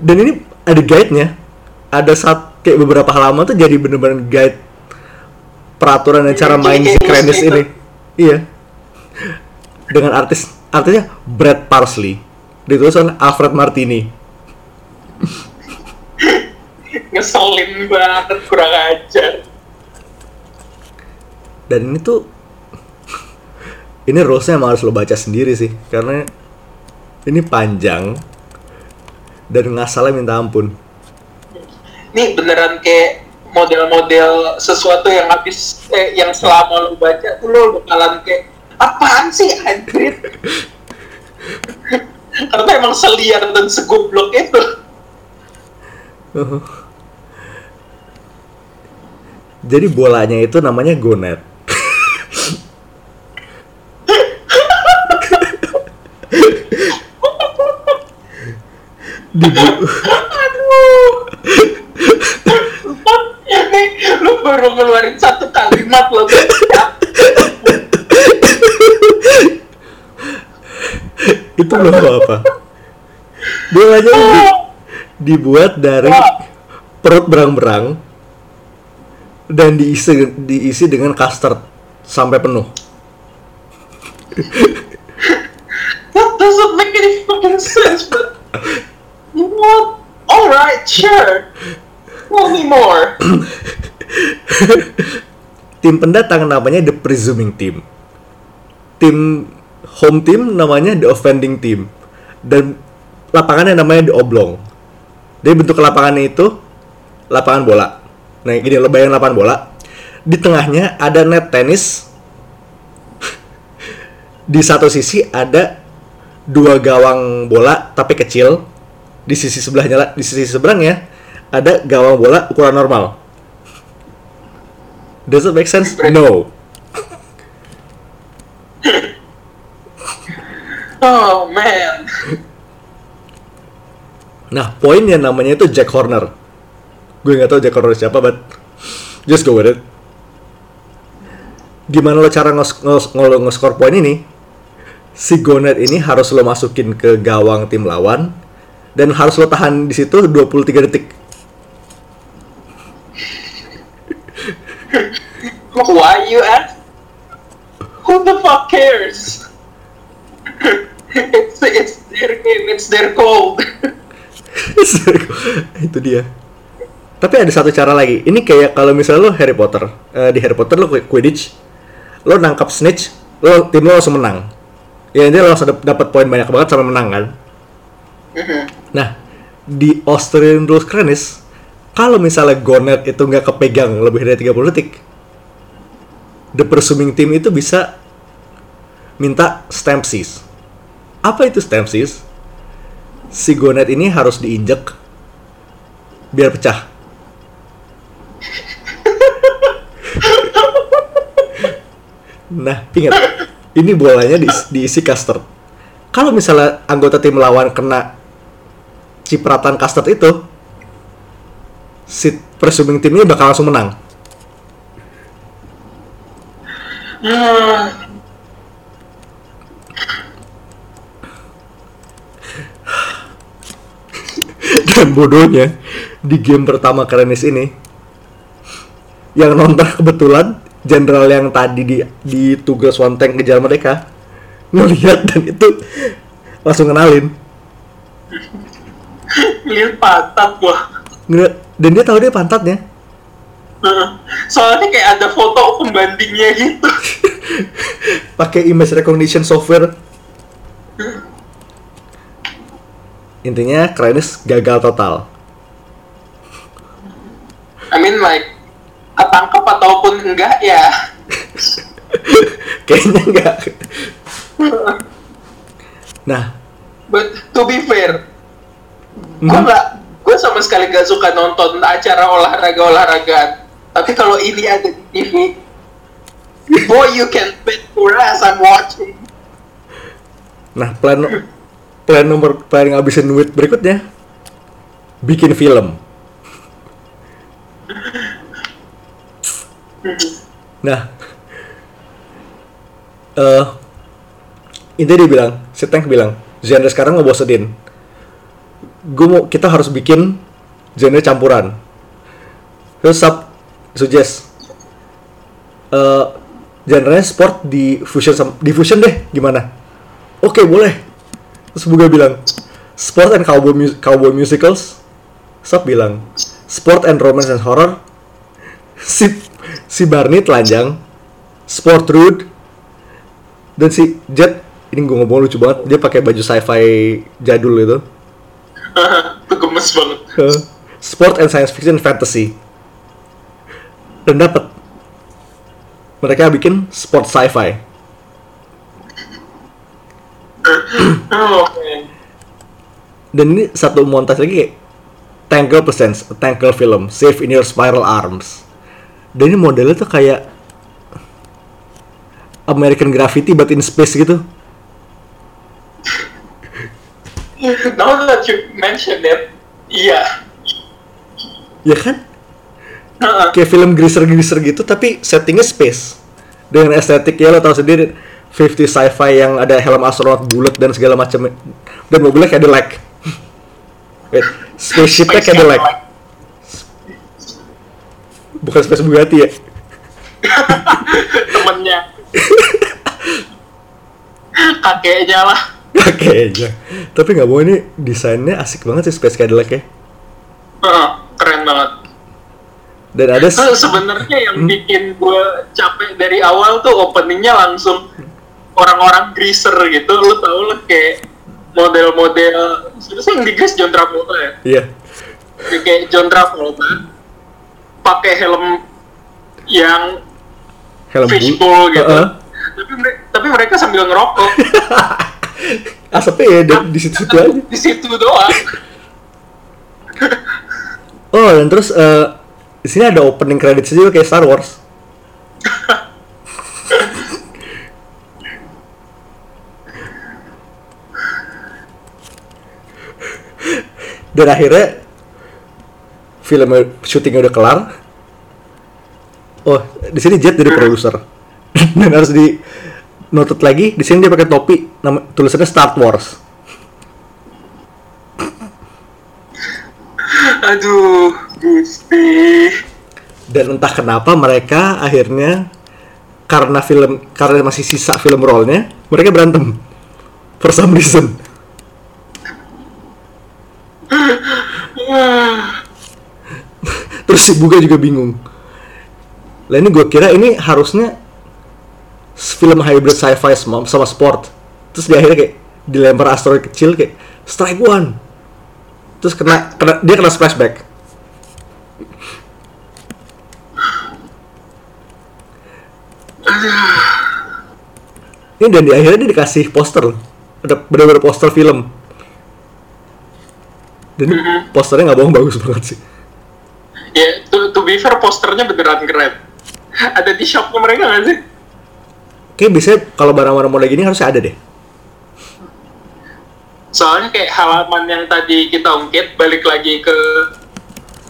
Dan ini ada guide-nya. Ada saat kayak beberapa halaman tuh jadi bener-bener guide peraturan dan cara main si newspaper. ini. Iya. Dengan artis artinya Brad Parsley. Ditulis oleh Alfred Martini. Ngeselin banget, kurang ajar. Dan ini tuh ini rulesnya emang harus lo baca sendiri sih karena ini panjang dan ngasalnya minta ampun. Ini beneran kayak model-model sesuatu yang habis eh, yang selama lu baca tuh lu bakalan kayak apaan sih anjir karena emang seliar dan segoblok itu. Jadi bolanya itu namanya gonet. Di bu- aduh lu baru ngeluarin satu kalimat lo itu belum apa. Bolanya di- dibuat dari perut berang-berang dan diisi diisi dengan custard sampai penuh. that doesn't make any fucking sense but what alright sure tell me more Tim pendatang namanya The Presuming Team. Tim home team namanya The Offending Team. Dan lapangannya namanya The Oblong. Jadi bentuk lapangannya itu lapangan bola. Nah, gini lo bayangin lapangan bola. Di tengahnya ada net tenis. Di satu sisi ada dua gawang bola tapi kecil. Di sisi sebelahnya di sisi seberangnya ada gawang bola ukuran normal. Does it make sense? No. oh man Nah, poinnya namanya itu Jack Horner. Gue nggak tahu Jack Horner siapa, but just go with it. Gimana lo cara nge- nge- nge- nge-score poin ini? Si Gonet ini harus lo masukin ke gawang tim lawan dan harus lo tahan di situ 23 detik. Why you ask? Who the fuck cares? it's it's their game, it's their code. itu dia. Tapi ada satu cara lagi. Ini kayak kalau misalnya lo Harry Potter, Eh, di Harry Potter lo Quidditch, lo nangkap snitch, lo tim lo langsung menang. Ya ini lo langsung dap- dapat poin banyak banget sampai menang kan. Nah, di Australian Rules Cranes, kalau misalnya Gonet itu nggak kepegang lebih dari 30 detik, the presuming team itu bisa minta stamp seize. Apa itu stamp seize? Si Gonet ini harus diinjek biar pecah. nah, ingat, ini bolanya diisi, diisi custard. Kalau misalnya anggota tim lawan kena cipratan custard itu, si presuming tim ini bakal langsung menang. Dan bodohnya, di game pertama Krenis ini, yang nonton kebetulan jenderal yang tadi di, di tugas one tank kejar mereka, ngelihat dan itu langsung kenalin. Lihat pantat gua. Ngeliat, dan dia tahu dia pantatnya. Soalnya kayak ada foto pembandingnya gitu. pakai image recognition software. Intinya Krenis gagal total. I mean like ketangkep ataupun enggak ya. Kayaknya enggak. Nah, But to be fair, Mhm. nggak, gue sama sekali nggak suka nonton acara olahraga olahragaan. Tapi kalau ini ada di TV, boy you can bet for us I'm watching. nah plan plan nomor plan ngabisin duit berikutnya bikin film. Nah, eh intinya dia bilang si Tank bilang genre sekarang ngebosenin gue mau kita harus bikin genre campuran terus sub suggest eh genre sport di fusion sam- di fusion deh gimana? Oke boleh. Terus Buga bilang sport and cowboy, mu- cowboy musicals? Sub bilang sport and romance and horror? Si si Barney telanjang sport rude? Dan si Jet ini gue ngomong lucu banget dia pakai baju sci-fi jadul itu. Gemes banget. Sport and science fiction fantasy dan dapat mereka bikin sport sci-fi. Oh, dan ini satu montas lagi kayak Tangle presents a Tangle film Safe in Your Spiral Arms. Dan ini modelnya tuh kayak American Graffiti but in space gitu. Now that you mention it iya. Ya kan. Kayak film greaser-greaser gitu tapi settingnya space. Dengan estetik ya lo tau sendiri. 50 sci-fi yang ada helm astronot bulat dan segala macam. Dan mobilnya Cadillac Wait, spaceshipnya Space Cadillac bukan space Bugatti ya? Temennya. Kakeknya lah. Kayaknya tapi nggak mau ini desainnya asik banget sih space Cadillac ya Heeh, keren banget dan ada s- Nah, sebenarnya yang Hmm. bikin gue capek dari awal tuh openingnya langsung orang-orang greaser gitu. Lu tau lah kayak model-model sebenarnya yang di Grease John Travolta ya? Iya. Kayak John Travolta pakai helm yang helm fishbowl gitu. Heeh. tapi, mere- tapi mereka sambil ngerokok. Asapnya ya di, situ-situ aja. di situ doang. Oh dan terus eh, di sini ada opening credits juga kayak Star Wars. Dan akhirnya film syutingnya udah kelar. Oh di sini Jet jadi produser. Dan harus di noted lagi di sini dia pakai topi nama tulisannya Star Wars aduh Gusti. Dan entah kenapa mereka akhirnya karena film karena masih sisa film rollnya mereka berantem for some reason. Terus si Buga juga bingung. Lah ini gue kira ini harusnya film hybrid sci-fi sama, sama sport. Terus di akhirnya kayak dilempar asteroid kecil kayak strike one terus kena, kena dia kena splashback. Ini dan di akhirnya dia dikasih poster. Ada benar-benar poster film. Dan ini posternya nggak bohong bagus banget sih. Ya to, to be fair posternya beneran keren. Ada di shopnya mereka nggak sih? Kayak biasanya kalau barang-barang model gini harusnya ada deh soalnya kayak halaman yang tadi kita ungkit balik lagi ke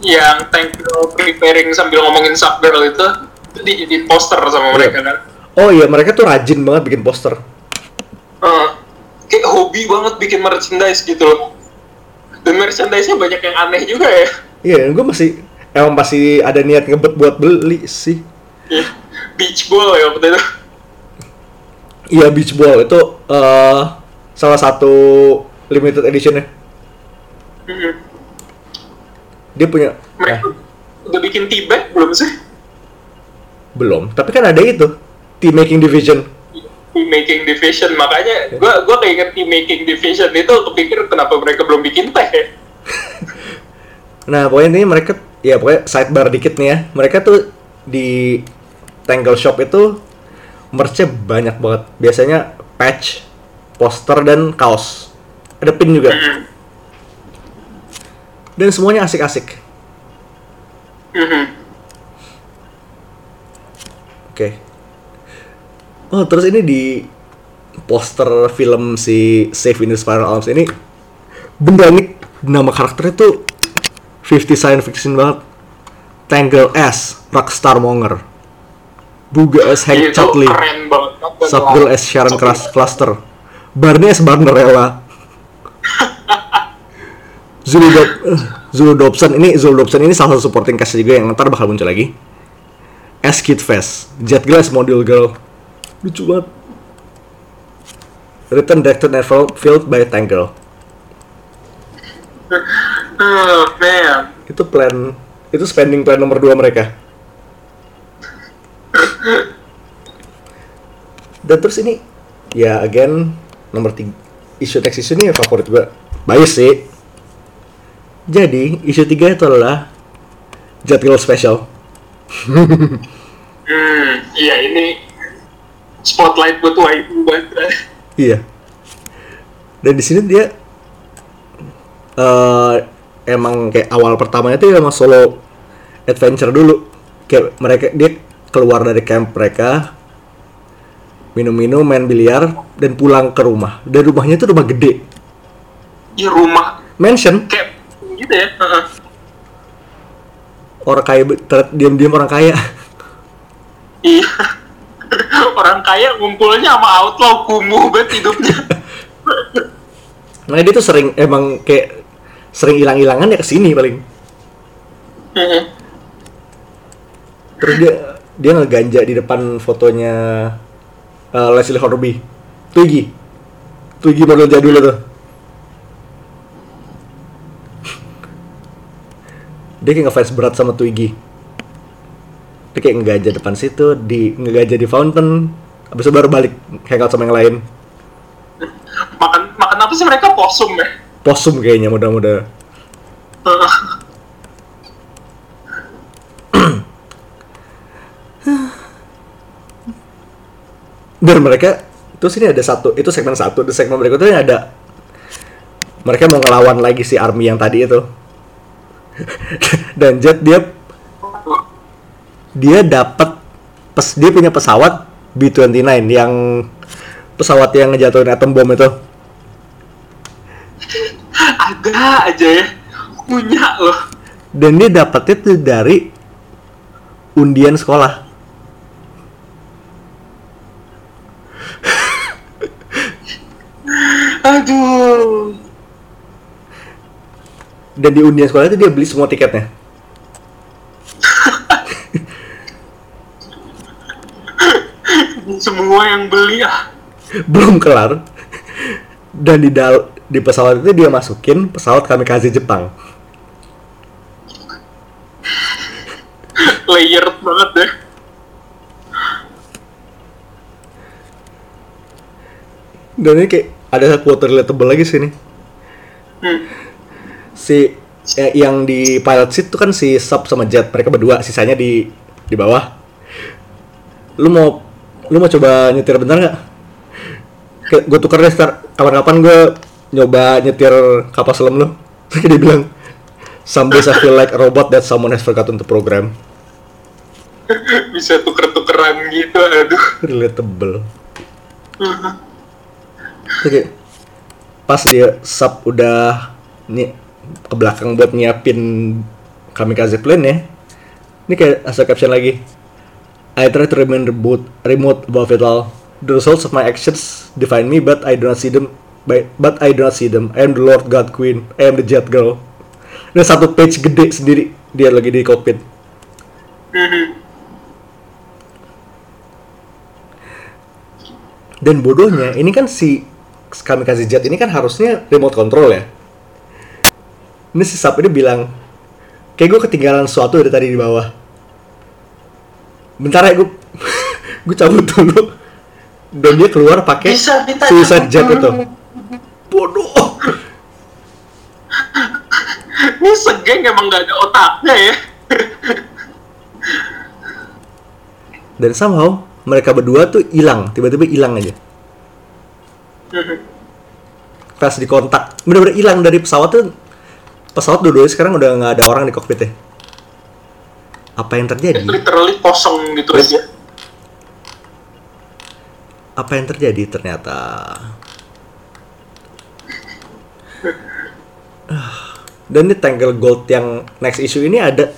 yang tank girl preparing sambil ngomongin sub girl itu itu dijadiin poster sama mereka kan. Oh iya mereka tuh rajin banget bikin poster. Eh, kayak hobi banget bikin merchandise gitu loh. Dan merchandise-nya banyak yang aneh juga ya. Iya gue masih emang masih ada niat ngebet buat beli sih. Ya, beach ball ya waktu itu. Iya beach ball itu eh salah satu limited edition ya Hmm. dia punya mereka eh, udah bikin tea bag belum sih belum tapi kan ada itu tea making division tea making division makanya gua gua keinget tea making division itu kepikir kenapa mereka belum bikin teh ya Nah, pokoknya ini mereka ya pokoknya sidebar dikit nih ya. Mereka tuh di Tangle Shop itu merchnya banyak banget. Biasanya patch, poster dan kaos. Ada pin juga. Dan semuanya asik-asik. Oke. Oh, terus ini di poster film si Safe in the Spiral Arms ini benda ini nama karakternya tuh 50 science fiction banget. Tangle S, Rockstar Monger. Buga S, Hank Chatley. Subgirl as Sharon Cluster. Barney as Barnerella. Zulu, eh, Zulu Dobson ini Zulu Dobson ini salah satu supporting cast juga yang ntar bakal muncul lagi. As Kid Fest, Jet Girl as Model Girl. Lucu banget. Written, directed, and filled by Tank Girl. Oh, man. Itu plan, itu spending plan nomor dua mereka. Dan terus ini, ya again nomor tiga, isu next isu ini favorit gue. Bias sih. Jadi isu tiga itu adalah Jet Girl Special. Hmm, iya ini spotlight buat waifu banget. Iya. Dan di sini dia eh emang kayak awal pertamanya tuh emang solo adventure dulu. Kayak mereka dia keluar dari camp mereka minum-minum, main biliar dan pulang ke rumah. Dan rumahnya tuh rumah gede. Iya rumah Mansion kayak gitu ya. Heeh. orang kaya diam-diam orang kaya. Iya. Orang kaya ngumpulnya sama outlaw kumuh banget hidupnya. Nah dia tuh sering emang kayak sering hilang-hilangan ya ke sini paling. Terus dia dia ngeganja di depan fotonya eh, Leslie Horby. Twiggy. Twiggy model jadul itu. Dia kayak ngefans berat sama Twiggy. Dia kayak ngeganja depan situ, di ngeganja di fountain, habis itu baru balik hangout sama yang lain. makan makan apa sih mereka posum ya? Posum kayaknya mudah-mudahan. Heeh. dan mereka terus ini ada satu itu segmen satu di segmen berikutnya ada mereka mau ngelawan lagi si army yang tadi itu dan Jet dia dia dapat pes dia punya pesawat B29 yang pesawat yang ngejatuhin atom bom itu Ada aja ya punya loh. dan dia dapetnya tuh dari undian sekolah Aduh. Dan di undian sekolah itu dia beli semua tiketnya Semua yang beli ah. belum kelar dan di dal di pesawat itu dia masukin pesawat kamikaze Jepang Layered banget deh. dan ini kayak ada quote relatable lagi sini Hmm. Si eh, yang di pilot seat tuh kan si sub sama jet. Mereka berdua sisanya di di bawah. Lu mau lu mau coba nyetir bentar nggak? Gue tuker deh start kapan-kapan gue nyoba nyetir kapal selam lu. Terus dia bilang some days I feel like a robot that someone has forgotten to program. Bisa tuker-tukeran gitu, aduh. relatable. Terus kayak pas dia sub udah nih ke belakang buat nyiapin kamikaze plane ya. Ini kayak asal caption lagi. I try to remain remote, remote above it all. The results of my actions define me but I do not see them by, but I do not see them. I am the Lord God Queen. I am the Jet Girl. Dan satu page gede sendiri. Dia lagi di cockpit. Dan bodohnya, ini kan si Kamikaze Jet ini kan harusnya remote control ya. Ini si Sap ini bilang, kayak gue ketinggalan sesuatu dari tadi di bawah. Bentar ya gue, gue cabut dulu. Dan dia keluar pakai Suicide Jet itu. Bodoh. Ini segeng emang gak ada otaknya ya. Dan somehow mereka berdua tuh hilang, tiba-tiba hilang aja. Pas di kontak, bener-bener hilang dari pesawat tuh. Pesawat dua-duanya sekarang udah nggak ada orang di kokpitnya. Apa yang terjadi? Literally kosong gitu aja. apa yang terjadi ternyata dan di Tangle Gold yang next issue ini ada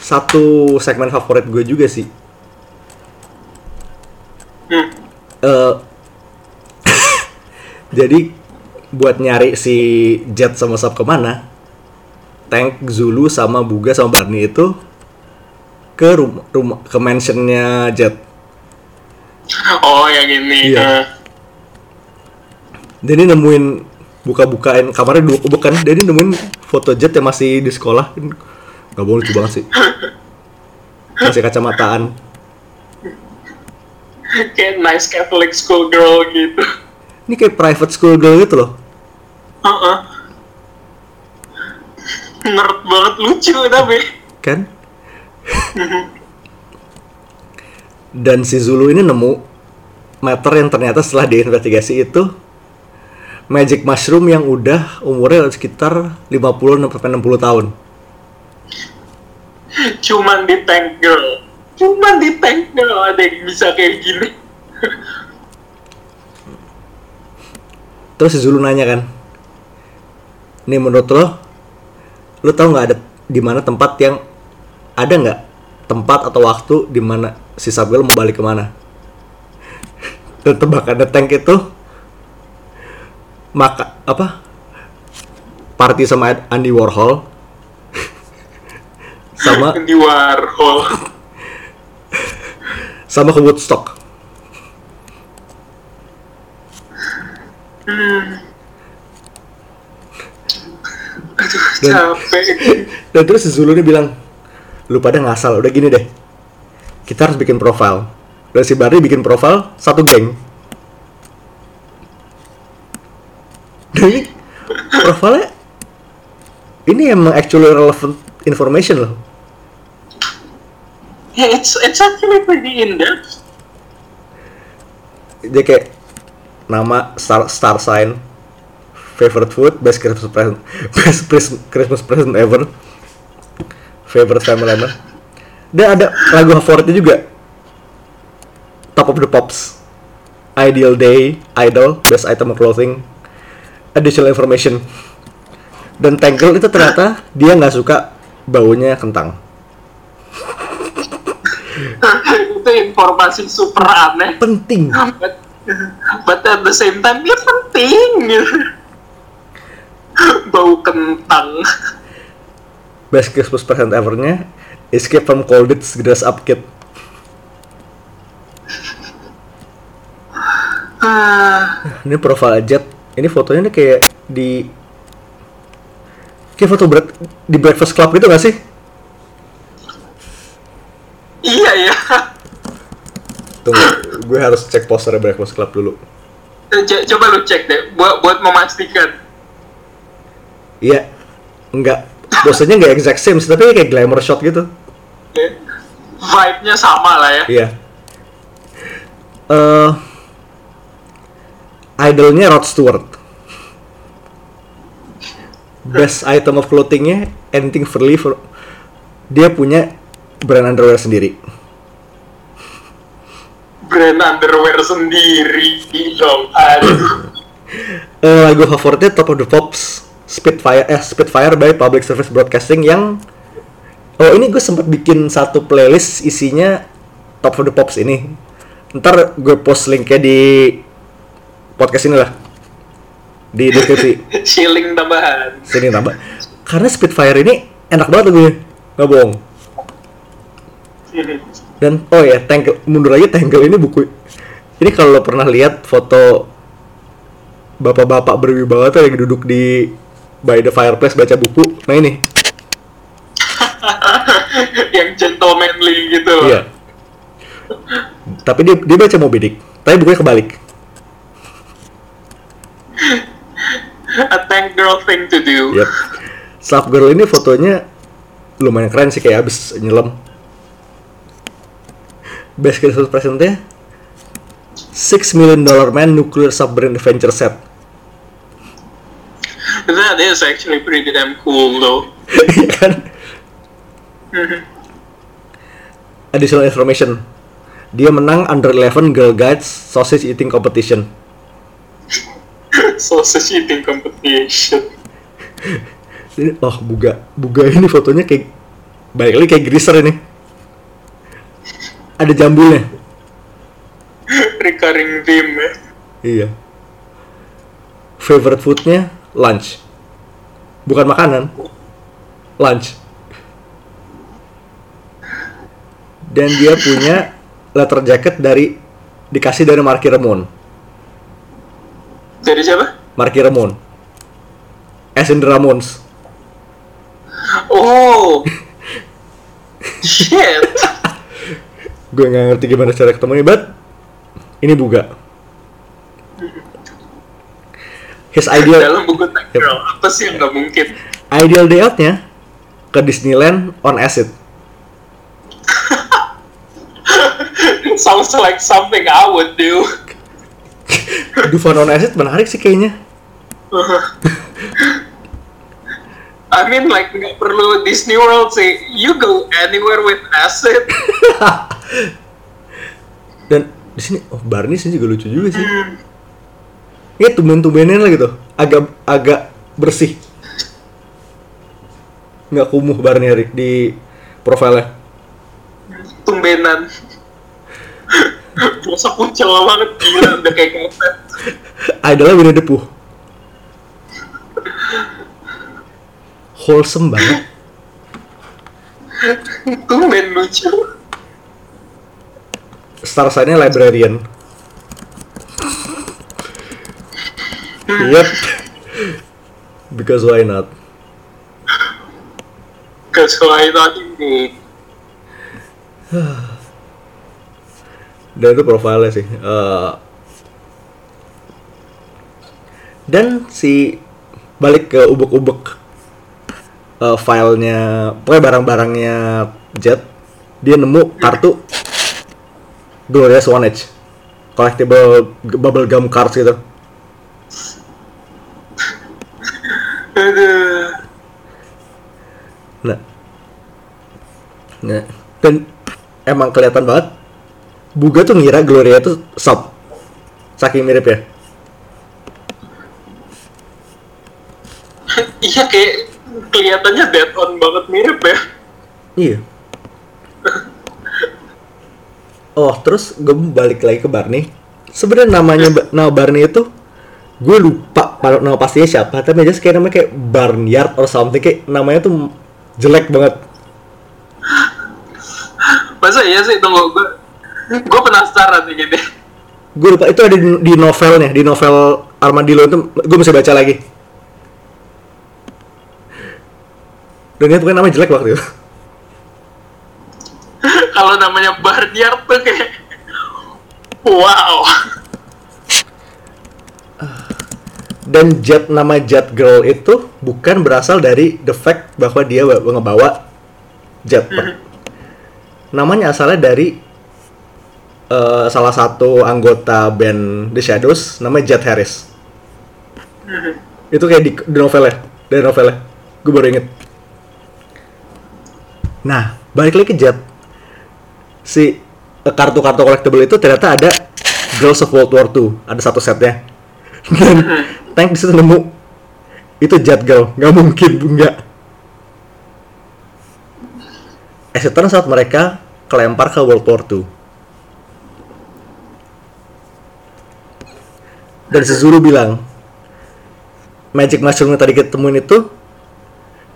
satu segmen favorit gue juga sih Hmm. Eh, jadi buat nyari si Jet sama Sub ke mana, Tank, Zulu sama Buga sama Barney itu ke rumah, rumah ke mansionnya Jet. Oh, yang ini. Iya. Dan ini nemuin buka-bukain kamarnya dua bukan dia ini nemuin foto Jet yang masih di sekolah. Gak boleh lucu banget sih. Masih kacamataan. kayak nice Catholic school girl gitu. Ini kayak private school girl gitu loh. Heeh. Nerd banget lucu tapi. kan? Dan si Zulu ini nemu meter yang ternyata setelah diinvestigasi itu magic mushroom yang udah umurnya sekitar 50 sampai 60 tahun. Cuman di tank girl. Cuman di tank girl ada yang bisa kayak gini. Terus si Zulu nanya kan, nih menurut lo, lo tau nggak ada di mana tempat yang ada nggak tempat atau waktu di mana si Sabgirl mau balik ke mana? Dan tebakannya tank itu maka apa? Party sama Andy Warhol sama Di Warhol. sama ke Woodstock. Aduh, Dan- capek. Dan terus Zulu ini bilang, lu pada ngasal, udah gini deh. Kita harus bikin profile. Dan si Barney bikin profile satu geng. Dan ini profilnya ini emang actually relevant information loh. Yeah, it's it's actually pretty in depth. Dia kayak nama star star sign, favorite food, best Christmas present, best Christmas present ever, favorite family member. Dan ada lagu favoritnya juga. Top of the Pops, Ideal Day, Idol, Best Item of Clothing, Additional Information. Dan Tangle itu ternyata dia nggak suka baunya kentang. itu informasi super aneh. Penting. But, at the same time dia penting gitu. Bau kentang. Best Christmas present ever-nya Escape from Colditz Dress Up. Ah, Ini profile Jet. Ini fotonya nih kayak di kayak foto bread, di Breakfast Club gitu gak sih? iya ya. Tunggu, gue harus cek poster Breakfast Club dulu. Co- Coba lu cek deh buat buat memastikan. Iya, enggak. Posternya nggak exact same, tapi kayak glamour shot gitu. Ya. Vibe-nya sama lah ya. Iya. Eh, idolnya Rod Stewart. Best item of clothingnya anything for dia punya brand underwear sendiri. Brand underwear sendiri dong. Aduh. Eh, lagu favoritnya Top of the Pops Spitfire eh Spitfire by Public Service Broadcasting yang oh ini gue sempat bikin satu playlist isinya Top of the Pops ini ntar gue post linknya di podcast ini lah di deskripsi Shilling tambahan. sini tambah karena Spitfire ini enak banget lagunya nggak bohong dan oh ya Tangle mundur lagi Tangle ini buku ini kalau lo pernah lihat foto bapak-bapak berwibawa tuh lagi duduk di by the fireplace baca buku? Nah ini. Yang gentlemanly gitu. iya. Tapi dia dia baca Moby Dick tapi bukunya kebalik. A tank girl thing to do. yep. Slap Girl ini fotonya lumayan keren sih kayak abis nyelam best Christmas presentnya 6 million dollar man nuclear submarine adventure set. That is actually pretty damn cool though. Iya kan? Additional information. Dia menang under 11 girl guides sausage eating competition. Sausage eating competition. oh buga. Buga ini fotonya kayak balik lagi kayak greaser ini ada jambulnya Recurring theme ya. Iya. Favorite foodnya lunch. Bukan makanan. Lunch. Dan dia punya leather jacket dari dikasih dari Marky Ramone. Dari siapa? Marky Ramone. As in the Ramones. Oh. Shit. Gue nggak ngerti gimana cara ketemunya, but ini buga. His ideal Dalam buku Girl, apa sih yang nggak mungkin? ideal day out-nya ke Disneyland on acid. Sounds like something I would do. Dufan on acid menarik sih kayaknya. I mean like nggak perlu Disney World sih. You go anywhere with acid. Dan di sini oh Barney sini juga lucu juga sih. Ini tumben-tumbenin lah gitu. Agak agak bersih. Nggak kumuh Barney hari di profilnya. Tumbenan. Biasa kucel banget gila udah kayak kepet. Idolnya Winnie the Pooh. Wholesome banget. Tumben lucu. Star sign-nya librarian. Yep. Because why not? Cause why not ini? Dan itu profilnya sih. Eh, dan si balik ke ubek-ubek eh, filenya, pokoknya barang-barangnya Jet, dia nemu kartu Gloria Swan Edge, collectible bubble gum cards gitu. Aduh. Nah, nah, dan emang kelihatan banget. Buga tuh ngira Gloria tuh sub, saking mirip ya. Iya kayak kelihatannya dead on banget mirip ya. Iya. Oh, terus gue balik lagi ke Barney. Sebenarnya namanya nama Barney itu gue lupa nama pastinya siapa, tapi aja kayak namanya kayak Barnyard or something kayak namanya tuh jelek banget. Masa iya sih tunggu gue gue penasaran nih gini. Gue lupa itu ada di, di novelnya, di novel Armadillo itu gue bisa baca lagi. Dan dia bukan namanya jelek waktu itu. Kalau namanya Barnyard tuh kayak wow. Dan Jet nama Jet Girl itu bukan berasal dari the fact bahwa dia ba- ngebawa jet. Namanya asalnya dari eh, salah satu anggota band The Shadows namanya Jet Harris. Itu kayak di, di novelnya, dari novelnya. Gue baru inget. Nah, balik lagi ke Jet. Si eh, kartu-kartu collectible itu ternyata ada Girls of World War II, ada satu setnya. Dan Tank di situ nemu itu Jet Girl, nggak mungkin enggak. As it turns out mereka kelempar ke World War II. Dan si Zulu bilang, Magic Mushroom yang tadi kita temuin itu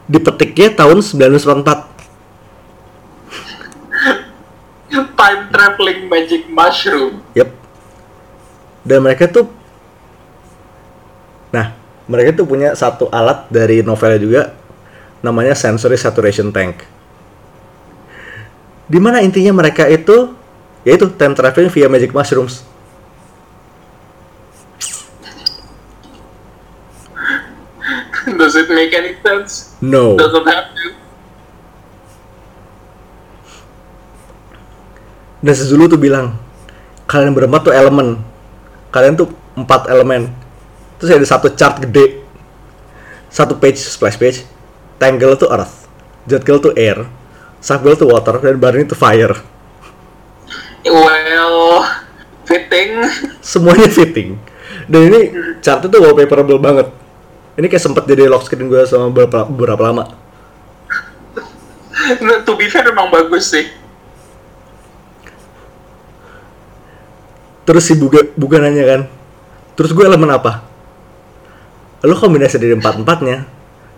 dipetiknya tahun 1944. Time traveling magic mushroom. Yep. Dan mereka tuh Nah, mereka tuh punya satu alat dari novelnya juga namanya sensory saturation tank. Di mana intinya mereka itu yaitu time traveling via magic mushrooms. Does it make any sense? No. Doesn't have Dan si Zulu tuh bilang, kalian berempat tuh elemen. Kalian tuh empat elemen. Terus ada satu chart gede. Satu page, splash page. Tangle tuh earth. Girl tuh air. Sub Girl tuh water. Dan Barney tuh fire. Well, fitting. Semuanya fitting. Dan ini chartnya tuh wallpaperable banget. Ini kayak sempet jadi lock screen gue sama beberapa, beberapa lama. to be fair emang bagus sih. Terus si Buga Buga nanya kan terus gue elemen apa? Lo kombinasi dari empat empatnya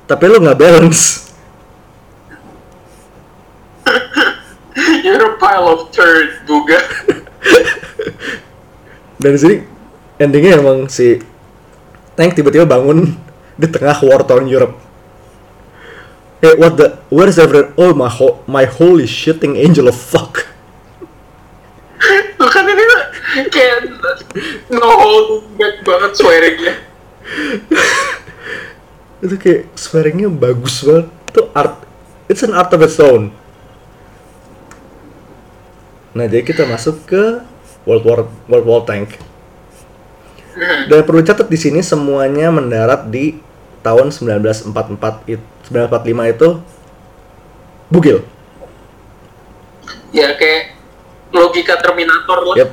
tapi lo nggak balance. You're a pile of turd, Buga. dan sini endingnya emang si Tank tiba-tiba bangun di tengah war torn Europe. Hey what the where's everyone oh my ho my holy shitting angel of fuck kayak no holding back banget swearingnya. itu kayak swearingnya bagus banget itu art it's an art of its own nah jadi kita masuk ke World War World War Tank dan perlu catat di sini semuanya mendarat di tahun 1944 it- 1945 itu bugil Ya kayak logika Terminator lah. Yep.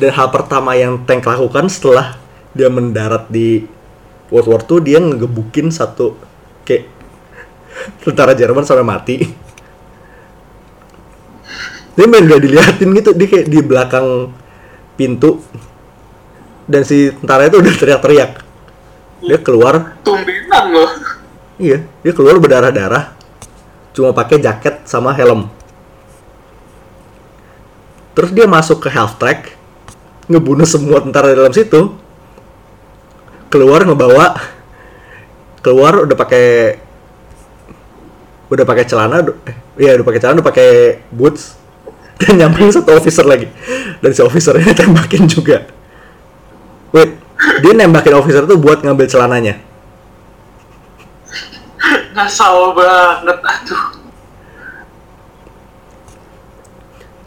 Dan hal pertama yang Tank lakukan setelah dia mendarat di World War II, dia ngegebukin satu kayak tentara Jerman sampai mati. Dia main gak diliatin gitu, dia kayak di belakang pintu dan si tentara itu udah teriak-teriak. Dia keluar, Tumbenan loh. iya, dia keluar berdarah-darah, cuma pakai jaket sama helm. Terus dia masuk ke half track, ngebunuh semua tentara dalam situ. Keluar ngebawa keluar udah pakai udah pakai celana, eh, iya udah pakai celana, udah pakai boots dan nyamperin satu officer lagi. Dan si officernya tembakin juga. Wait, dia nembakin officer tuh buat ngambil celananya. Ngasal banget. Aduh.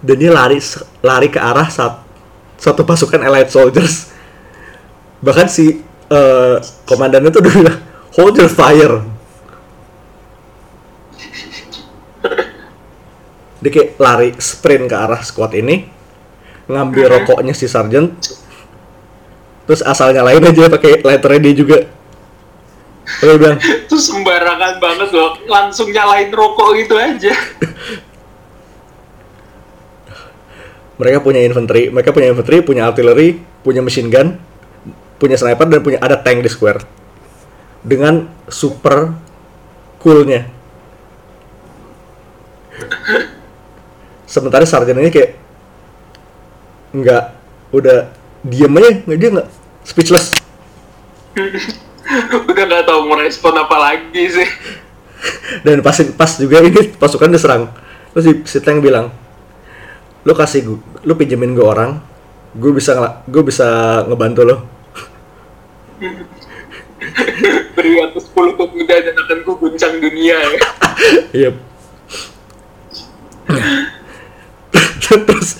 dan dia lari lari ke arah sat, satu pasukan Allied Soldiers bahkan si eh, komandannya tuh udah bilang hold your fire dia kayak lari sprint ke arah squad ini ngambil rokoknya si sergeant terus asal nyalain aja pakai letternya dia juga Terus bilang sembarangan banget loh. Langsung nyalain rokok gitu aja. mereka punya infanteri, mereka punya infanteri, punya artileri, punya machine gun, punya sniper dan punya ada tank di square. Dengan super coolnya. Sementara sarjan ini kayak nggak udah diem aja, nggak dia nggak speechless. Udah nggak tahu mau respon apa lagi sih. Dan pas pas juga ini pasukan diserang. Terus si, si tank bilang, lu kasih gue, lu pinjemin gue orang, gue bisa gue bisa ngebantu lo. Beri atas 10 pemuda dan akan ku guncang dunia ya. Iya. Terus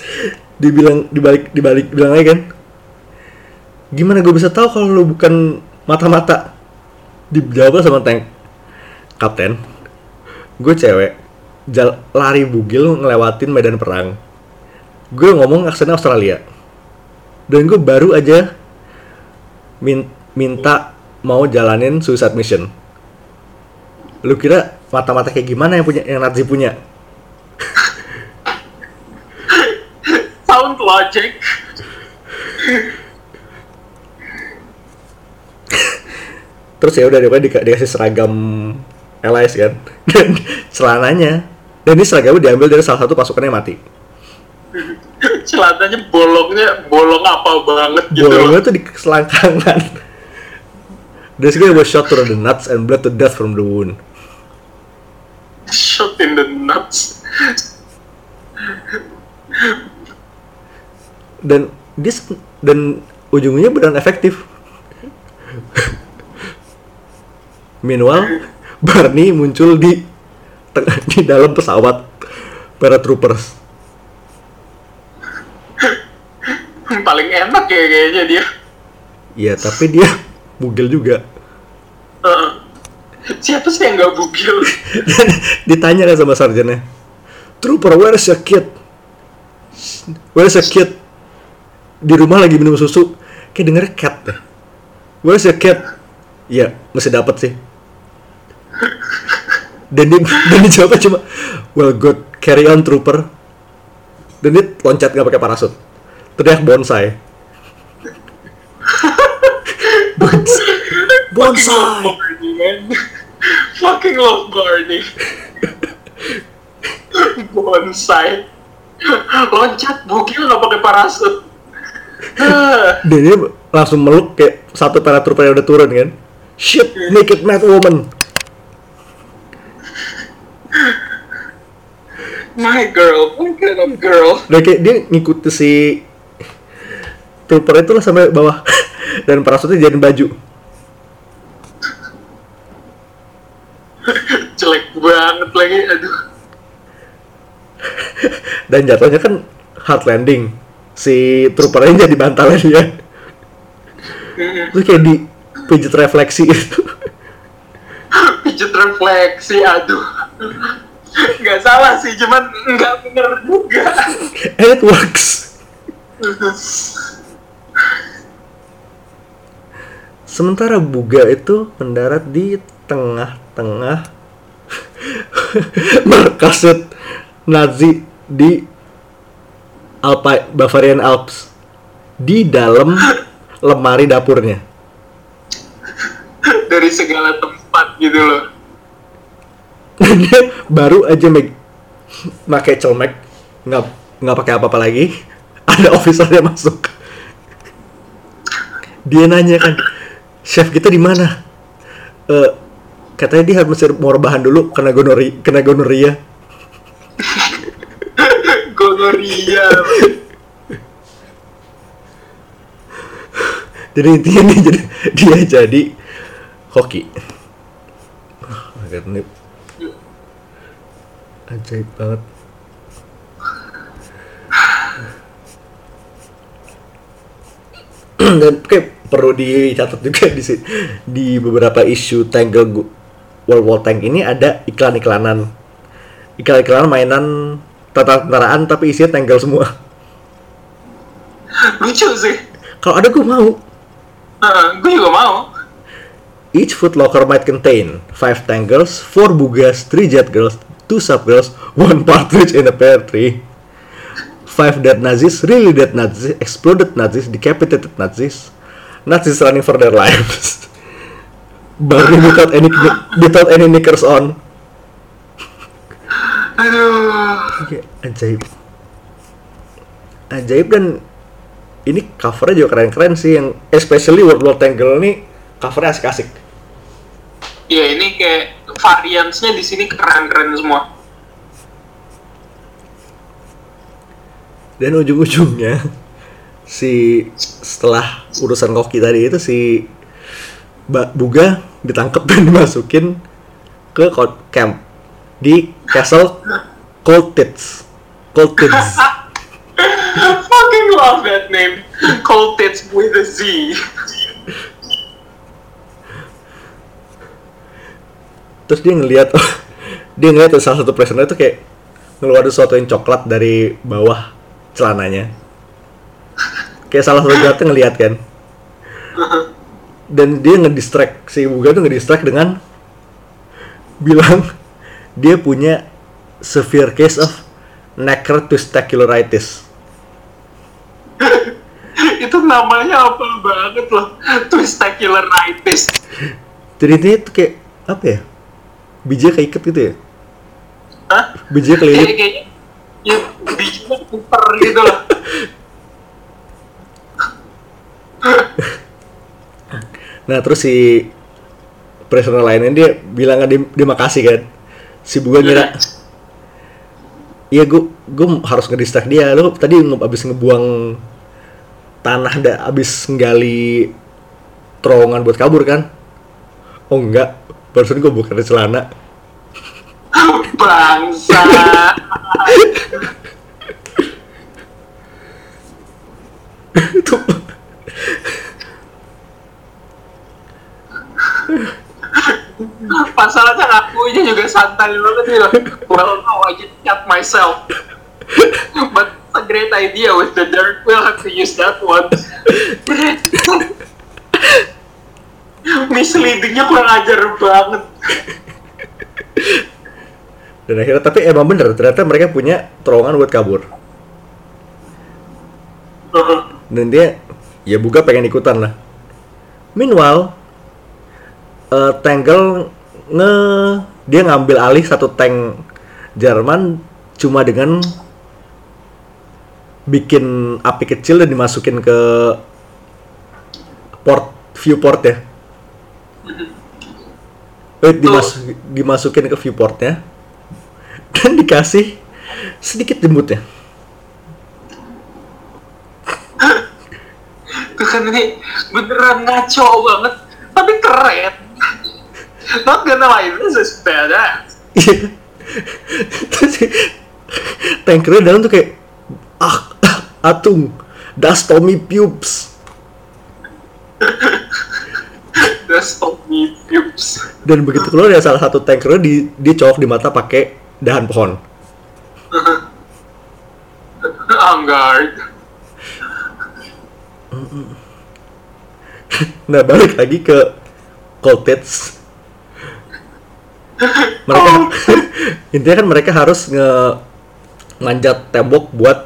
dibilang dibalik dibalik bilang lagi kan, gimana gue bisa tahu kalau lu bukan mata-mata? Dijawab sama tank, kapten, gue cewek, jal lari bugil ngelewatin medan perang. Gue ngomong aksennya Australia, dan gue baru aja min- minta mau jalanin suicide mission. Lu kira mata-mata kayak gimana yang punya yang Nazi punya? Sound logic. terus ya udah dia di- dikasih seragam LIS kan? Dan celananya. Dan ini seragamnya diambil dari salah satu pasukan yang mati Celananya bolongnya bolong apa banget gitu. bolongnya tuh di selangkangan dan guy was shot through the nuts and bled to death from the wound Shot in the nuts. dan dia se- dan ujungnya beneran efektif meanwhile Barney muncul di di dalam pesawat paratroopers Paling enak ya kayaknya dia. Iya, tapi dia bugil juga. Heeh. Siapa sih yang gak bugil? Dan ditanya kan sama sarjannya, Trooper, where is your kid? Where is your kid? Di rumah lagi minum susu, kayak denger cat. Where is your kid? Iya, mesti dapat sih. Dan dia, dan dia jawabnya cuma, well good, carry on trooper. dan dia loncat nggak pakai parasut teriak bonsai Bons- bonsai Barney, man. Fucking love Barney. Bonsai. Loncat bugil nggak pakai parasut. Dan dia langsung meluk kayak satu paratrooper yang udah turun kan shit naked mad woman My girl, what kind of girl? dan kayak dia ngikutin si trooper itu lah sampai bawah dan parasutnya jadiin baju Jelek banget lagi, aduh. dan jatuhnya kan hard landing si troopernya jadi bantalnya dia Mm-mm. terus kayak di pijit refleksi gitu Pijet refleksi, aduh. Nggak salah sih, cuman nggak bener juga. and it works sementara Buga itu mendarat di tengah-tengah markas Nazi di Alpi Bavarian Alps. Di dalam lemari dapurnya. Dari segala tempat gitu loh. Baru aja make pakai colmek nggak nggak pakai apa-apa lagi. Ada officernya masuk. Dia nanya kan chef kita di mana? Eh, katanya dia harus mau rebahan dulu kena gonori kena gonoria Gonoria. jadi intinya nih jadi dia jadi hoki. Ini ajaib banget. Dan kayak perlu dicatat juga di di beberapa isu Tangle World War Tank ini ada iklan-iklanan iklan-iklanan mainan tentara-tentaraan tapi isinya Tangle semua Lucu sih. kalau ada gue mau gue juga mau. Each foot locker might contain 5 tank girls, 4 bugas, 3 jet girls, 2 sub girls, 1 partridge in a pear tree. 5 dead Nazis, really dead Nazis, exploded Nazis, decapitated Nazis, Nazis running for their lives. Barney without any without any knickers on. Aduh. Oke, ajaib. Ajaib dan ini covernya juga keren-keren sih yang especially World War Tank Girl ini covernya asik-asik. Ya ini kayak variansnya di sini keren-keren semua. dan ujung-ujungnya si setelah urusan koki tadi itu si Mbak Buga ditangkap dan dimasukin ke camp di castle Cold Tits Cold Tits Fucking love that name. Cold tits with a Z. terus dia ngelihat dia ngelihat salah satu prisoner itu kayak ngeluarin sesuatu yang coklat dari bawah celananya kayak salah satu guardnya ngelihat kan dan dia ngedistract si Buga tuh ngedistract dengan bilang dia punya severe case of necrotwistaculaриtis Itu namanya apa banget loh. Twistakilaritis. jadi ini tuh kayak apa ya bijinya keikat gitu ya Hah? Kayak kelilit kayaknya ya puter gitu loh. Nah terus si prisoner lainnya dia bilang dia, dia makasih kan. Si Buga ngira iya. Gue gue harus ngedistract dia. Lo tadi abis ngebuang tanah dah abis nggali terowongan buat kabur kan? Oh enggak. Barusan gue buka celana. Bangsa. itu Masalahnya ngakunya juga santai banget gitu. Well, no, I just cut myself. But a great idea with the dirt. We'll have to use that one. Misleadingnya kurang ajar banget. dan akhirnya tapi emang bener ternyata mereka punya terowongan buat kabur dan dia ya buka pengen ikutan lah. Meanwhile eh, Tangle nge dia ngambil alih satu tank Jerman cuma dengan bikin api kecil dan dimasukin ke port viewport ya. Wait, dimas dimasukin ke viewportnya dan dikasih sedikit jembutnya kan ini beneran ngaco banget, tapi keren. Not gonna lie, this is badass. Terus tankernya dalam tuh kayak ah atung das Tommy pubes so me pubes. dan begitu keluar ya salah satu tankernya di dicok di mata pakai dahan pohon Angard. nah balik lagi ke Coltits mereka intinya kan mereka harus nge manjat tembok buat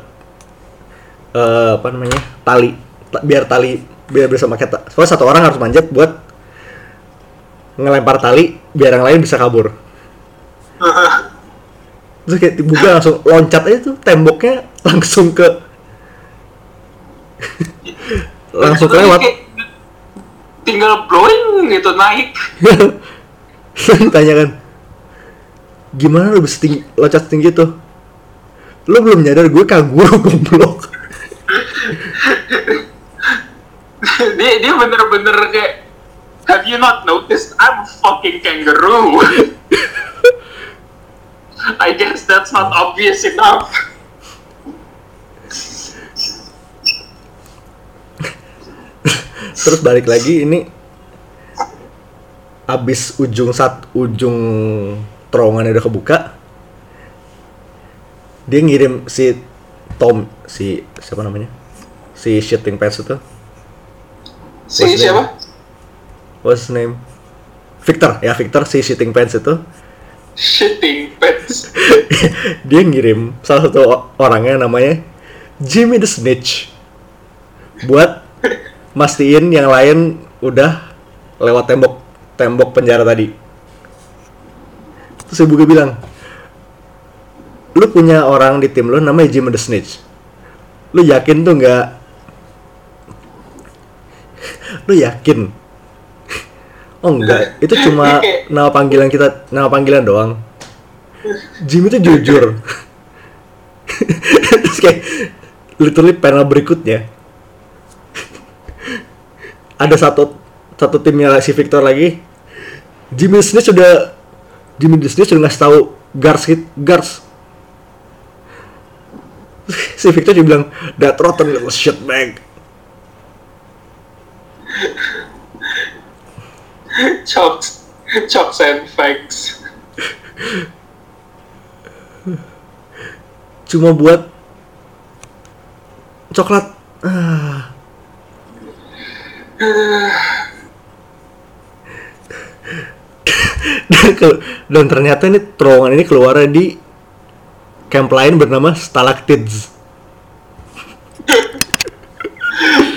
eh, apa namanya tali. Ta- biar tali biar bisa pakai ta- soalnya satu orang harus manjat buat ngelempar tali biar yang lain bisa kabur. Terus kayak buka langsung loncat aja tuh temboknya langsung ke langsung kelewat Tinggal blowing gitu naik. tanya kan gimana lu bisa tinggi, loncat tinggi tuh lu belum nyadar gue kanguru goblok dia dia bener-bener kayak Have you not noticed I'm a fucking kangaroo? I guess that's not obvious enough. terus balik lagi ini abis ujung sat ujung terowongannya udah kebuka dia ngirim si Tom si siapa namanya? Si shitting pants itu. Si What's siapa? what's his name? Victor ya Victor si shitting pants itu. Shitting pants. dia ngirim salah satu orangnya namanya Jimmy the Snitch buat mastiin yang lain udah lewat tembok tembok penjara tadi. Terus ibu gue bilang lu punya orang di tim lu namanya Jimmy the Snitch. Lu yakin tuh nggak? Lu yakin? Oh enggak itu cuma nama panggilan kita nama panggilan doang. Jimmy tuh jujur. Terus kayak literally panel berikutnya ada satu satu timnya si Victor lagi Jimmy Snitch sudah Jimmy Snitch sudah ngasih tahu guards hit guards si Victor juga bilang that rotten little shit bag Chops. Chops and facts. cuma buat coklat ah. Dan, ke- dan ternyata ini terowongan ini keluar di camp lain bernama Stalactites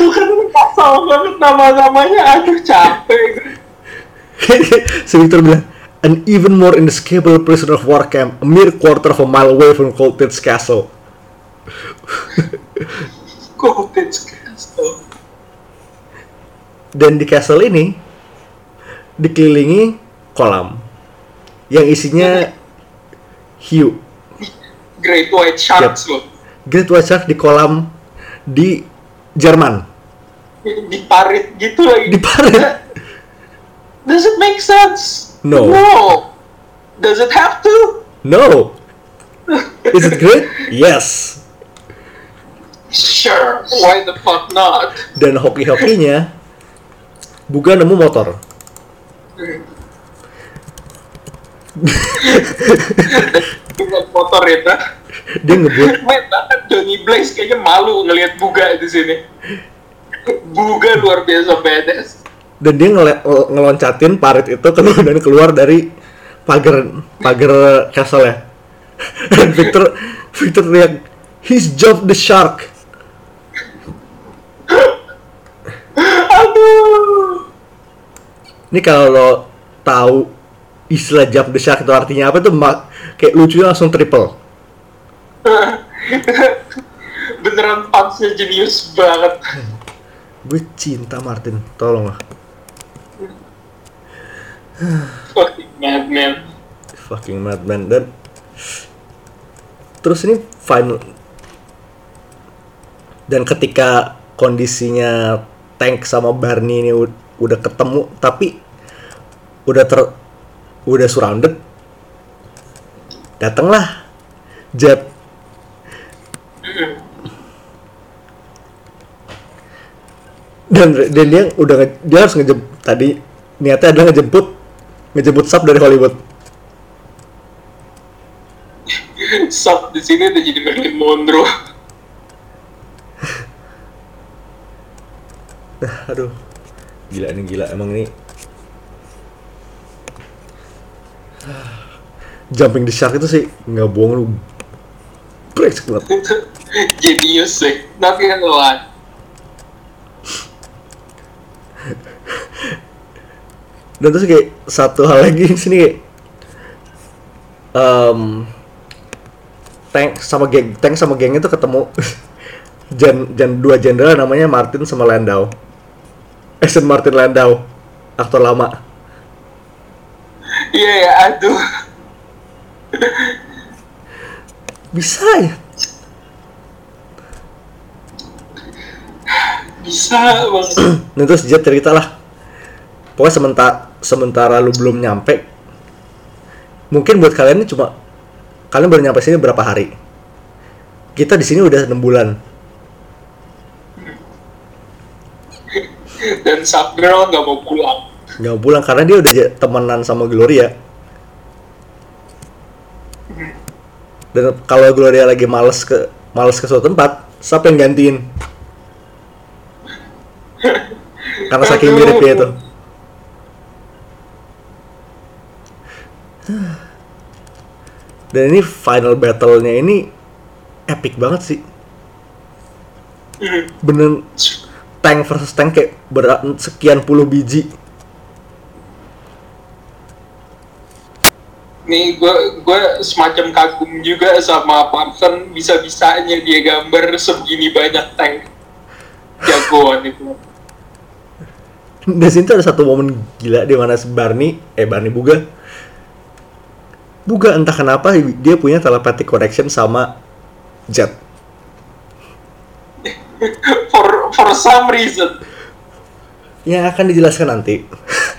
Bukan kasar banget nama-namanya. Aduh capek. si Victor bilang an even more inescapable prisoner of war camp a mere quarter of a mile away from Coltit's castle Cottage Castle. Dan di castle ini dikelilingi kolam yang isinya hiu Great White Sharks loh. Great White Shark di kolam di Jerman Di parit gitu lagi. di parit Does it make sense? No. No. Does it have to? no is it great yes Sure. Why the fuck not? dan hoki-hokinya Buga nemu motor. motor ya, itu. Dia ngebut. Men, Johnny Blaze kayaknya malu ngelihat Buga di sini. Buga luar biasa badass. Dan dia ngel ngeloncatin parit itu dan keluar dari pagar pagar castle ya. Victor Victor teriak, he's job the shark. Aduh. Ini kalau lo tahu istilah jump the shark itu artinya apa tuh kayak lucunya langsung triple. Beneran punch-nya jenius banget. Gue cinta Martin, tolong lah. Fucking madman. Fucking madman dan terus ini final dan ketika kondisinya Tank sama Barney ini udah ketemu tapi udah ter udah surrounded datanglah Jet dan dan dia udah nge- dia harus ngejemput tadi niatnya adalah ngejemput ngejemput sub dari Hollywood. Sub di sini udah jadi Marilyn Monroe. aduh gila ini gila emang ini jumping the shark itu sih nggak bohong lu breaks banget Genius sih. Not gonna lie. dan terus kayak satu hal lagi di sini kayak em, tank sama geng tank sama geng itu ketemu jen jen dua jenderal namanya Martin sama Landau Aston Martin Landau aktor lama. Iya ya, aduh. bisa ya? Bisa banget. Nah terus Jet cerita lah. Pokoknya sementara sementara lu belum nyampe Mungkin buat kalian ini cuma Kalian baru nyampe sini berapa hari? Kita di sini udah 6 bulan Dan Sub Girl nggak mau pulang. Nggak mau pulang karena dia udah temenan sama Gloria Dan kalau Gloria lagi males ke males ke suatu tempat Siapa yang gantiin Karena saking miripnya itu Dan ini final battle-nya ini epic banget sih. Hmm. Bener tank versus tank kayak berat sekian puluh biji. Nih gue gue semacam kagum juga sama Parson bisa bisanya dia gambar segini banyak tank jagoan itu. Sini tuh ada satu momen gila di mana si Barney, eh Barney Buga, Buga entah kenapa dia punya telepathic connection sama Jet. For for some reason. Yang akan dijelaskan nanti.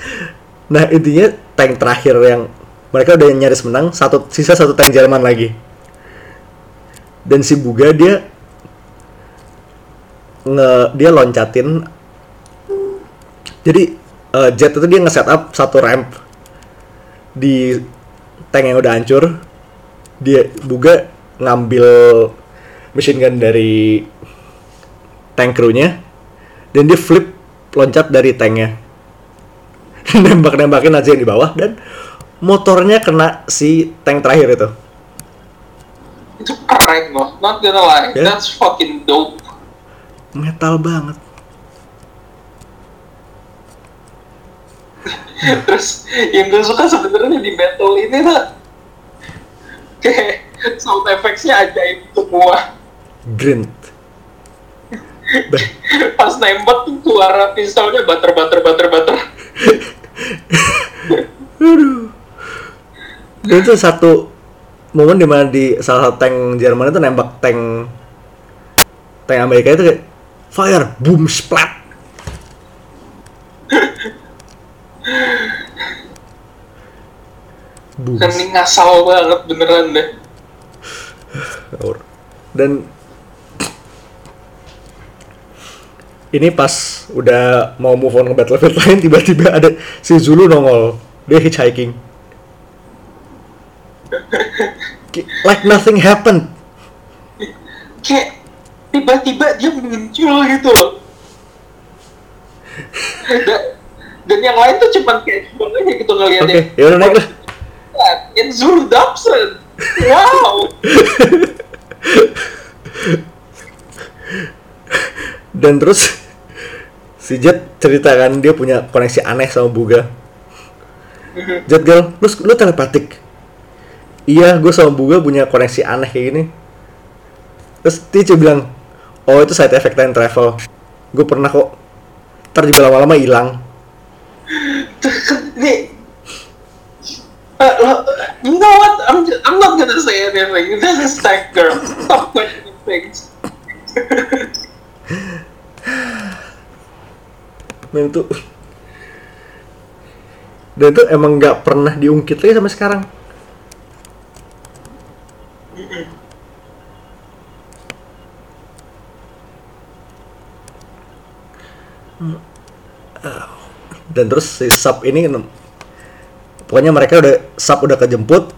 nah intinya tank terakhir yang mereka udah nyaris menang, satu sisa satu tank Jerman lagi. Dan si Buga dia nge dia loncatin jadi eh, jet itu dia nge-setup satu ramp di tank yang udah hancur dia buga ngambil machine gun dari tank crew-nya dan dia flip loncat dari tanknya nembak-nembakin aja yang di bawah dan motornya kena si tank terakhir itu Itu keren loh, not gonna lie. Ya. That's fucking dope. metal banget Terus yang gue suka sebenarnya di battle ini tuh kayak sound effects-nya ajaib semua. Grint Pas nembak tuh suara pistolnya bater bater bater bater. aduh itu satu momen di mana di salah satu tank Jerman itu nembak tank tank Amerika itu kayak fire boom splat boom Dan ini ngasal banget beneran deh. Dan ini pas udah mau move on ke battlefield lain tiba-tiba ada si Zulu nongol dia hitchhiking Ki- like nothing happened Kayak tiba-tiba dia muncul gitu loh. dan, dan yang lain tuh cuman kayak cuma aja gitu oke ngeliatnya. ya udah naik lah Zulu Dobson. Wow. dan terus si Jet ceritakan dia punya koneksi aneh sama Buga Jet girl, lu, lu telepatik. Iya, gue sama Buga punya koneksi aneh kayak gini. Terus dia bilang, oh itu side effect time travel. Gue pernah kok. Ntar juga lama-lama hilang. Nih, uh, you know what? I'm not gonna say anything. This is tech girl. Stop questioning things. Dan itu dan itu emang nggak pernah diungkit lagi sampai sekarang. Dan terus si sub ini pokoknya mereka udah sub udah kejemput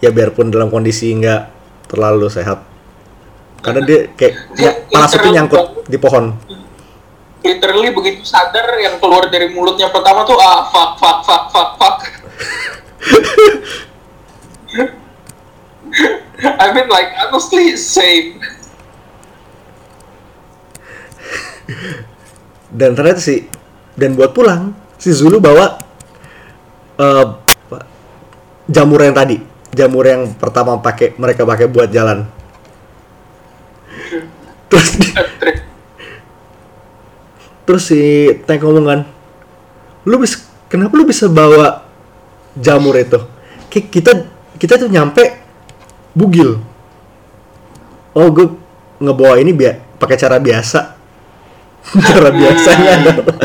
ya biarpun dalam kondisi nggak terlalu sehat karena dia kayak ya, parasutnya nyangkut di pohon Literally begitu sadar yang keluar dari mulutnya pertama tuh ah fuck fuck fuck fuck fuck. I mean like honestly same. dan ternyata sih dan buat pulang si Zulu bawa apa, jamur yang tadi jamur yang pertama pakai mereka pakai buat jalan terus di- terus si Tank ngomong kan lu bisa kenapa lu bisa bawa jamur itu? Ki- kita kita tuh nyampe bugil. Oh gue ngebawa ini biar pakai cara biasa. Cara biasanya. Adalah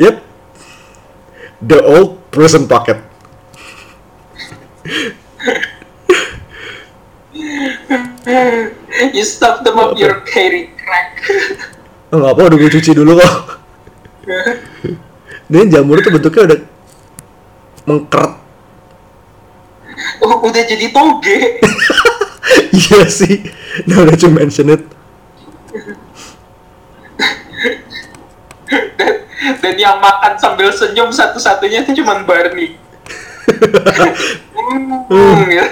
yep. The old prison pocket You stuff them up your carry crack. oh, apa udah gue cuci dulu kok dan jamur itu bentuknya udah mengkeret Oh, udah jadi toge. iya sih now that you mention it dan, dan yang makan sambil senyum satu-satunya itu cuman Barney. Hmm, ya.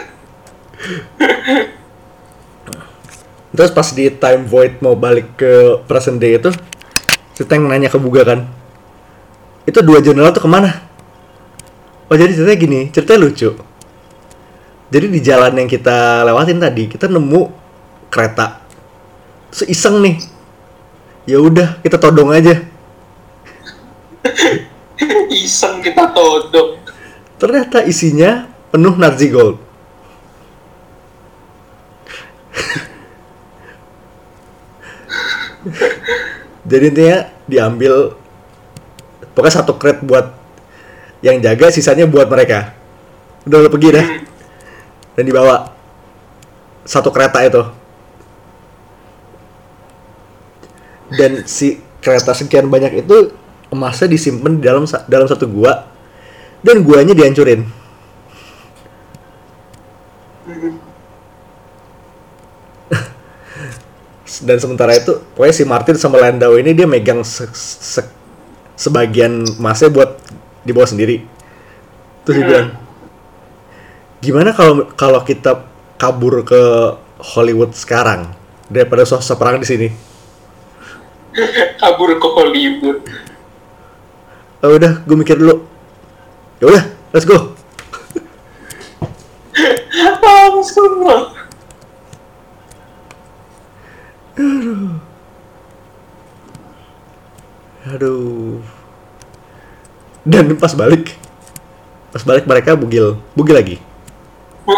Terus pas di time void mau balik ke present day itu si Tank nanya ke Buga kan itu dua jenderal tuh ke mana? Oh jadi ceritanya gini ceritanya lucu. Jadi di jalan yang kita lewatin tadi kita nemu kereta. Terus iseng nih. Ya udah kita todong aja. Iseng kita todong. ternyata isinya penuh Nazi gold jadi intinya diambil pokoknya satu crate buat yang jaga sisanya buat mereka. Udah udah pergi dah. Dan dibawa satu kereta itu. Dan si kereta sekian banyak itu emasnya disimpan di dalam dalam satu gua. Dan guanya dihancurin dan sementara itu pokoknya si Martin sama Landau ini dia megang se- se- sebagian emasnya buat dibawa sendiri terus dia Hmm. bilang gimana kalau kalau kita kabur ke Hollywood sekarang daripada sosok perang di sini Kabur ke Hollywood. oh, udah gue mikir dulu ya udah let's go Langsung. Aduh dan pas balik pas balik mereka bugil bugil lagi.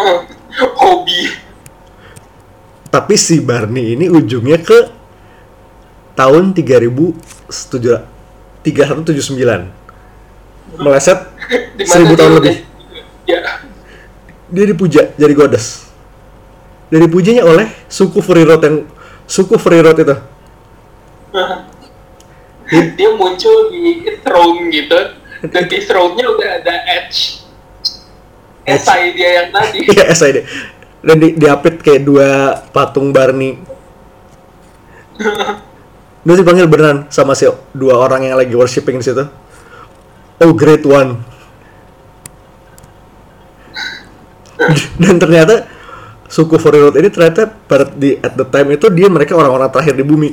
Hobi. tapi si Barney ini ujungnya ke tahun 3000 3179 meleset Di mana seribu dia tahun udah- lebih Ya. dia dipuja jadi goddess dan dipujanya oleh suku Freerot yang suku Freerot itu dia muncul di throne gitu dan di throne-nya udah ada edge. SI dia yang tadi iya SID dan di, diapit kayak dua patung Barney Dia dipanggil beneran sama si dua orang yang lagi worshipping di situ. Oh, great one. Dan ternyata suku Freerot ini ternyata pada di at the time itu dia mereka orang-orang terakhir di bumi.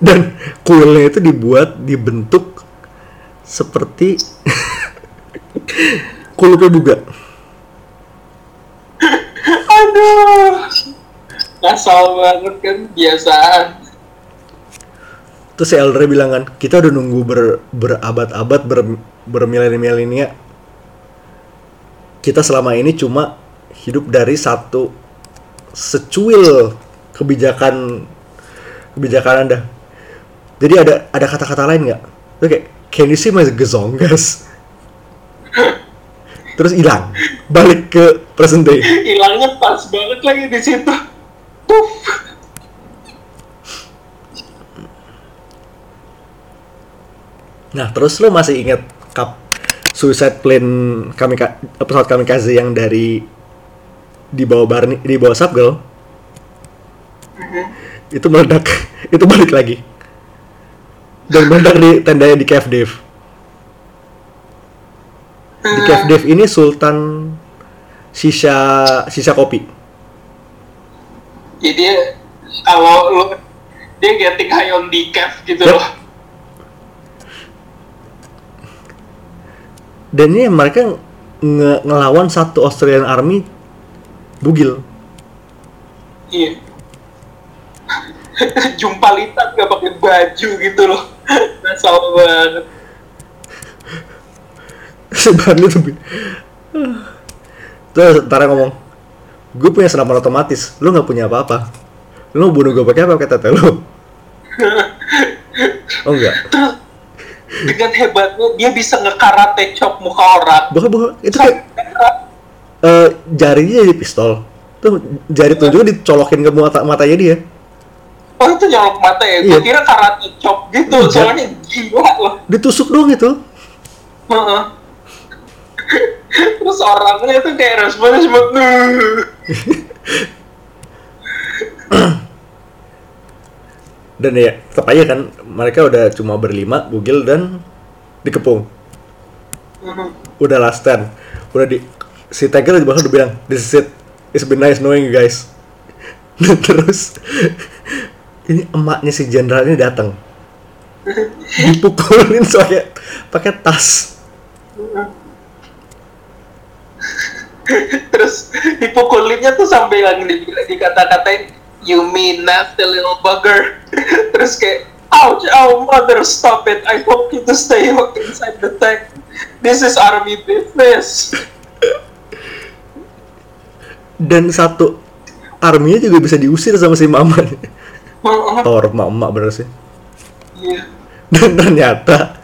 dan kuilnya itu dibuat dibentuk seperti kulupnya buga Aduh. Ngasal banget kan biasaan. terus si eldernya bilang kan kita udah nunggu ber, berabad-abad ber, bermilenia-milenia kita selama ini cuma hidup dari satu secuil kebijakan kebijakan anda. Jadi ada ada kata-kata lain nggak? Terus kayak can you see my gezongas? Terus hilang. Balik ke present day Hilangnya pas banget lagi di situ. Puff. Nah, terus lo masih inget kap Suicide Plane kami pesawat kamikaze yang dari di bawah Barney di bawah Subgirl itu meledak. Itu balik lagi. Dan meledak di tendanya di Cave Dave. Di Cave Dave ini Sultan sisa sisa kopi. Jadi kalau lu dia getting high on decaf gitu Yep. loh. Dan ini mereka nge- ngelawan satu Australian Army bugil Iya. Jumpa litan gak pakai baju gitu loh. Ngasal banget. si Barney tuh terus ngomong gue punya senapan otomatis lu nggak punya apa-apa lu mau bunuh gue pakai apa pakai tete lu oh enggak Dengan hebatnya dia bisa nge-karate chop muka orang. bukan bukan itu kayak eh, jarinya jadi pistol tuh jari tuh juga dicolokin ke mata matanya dia Oh itu nyolok mata ya? Iya. Gue kira karate chop gitu, Iya. soalnya gila loh. ditusuk doang itu Heeh. Terus orangnya tuh kayak responnya cuma. dan ya tetap aja kan mereka udah cuma berlima bugil dan dikepung. Udah last stand. Udah di si Tiger di bawah udah bilang this is it. It's been nice knowing you guys. Dan terus ini emaknya si jenderal ini datang. Dipukulin soalnya pakai tas. Terus dipukulinnya tuh sampai yang di, dikata-katain You mean nasty little bugger? Terus kayak Ouch, oh mother, stop it. I hope you to stay inside the tank. This is army business. Dan satu arminya juga bisa diusir sama si mama. Thor emak-emak bener sih. Iya. dan ternyata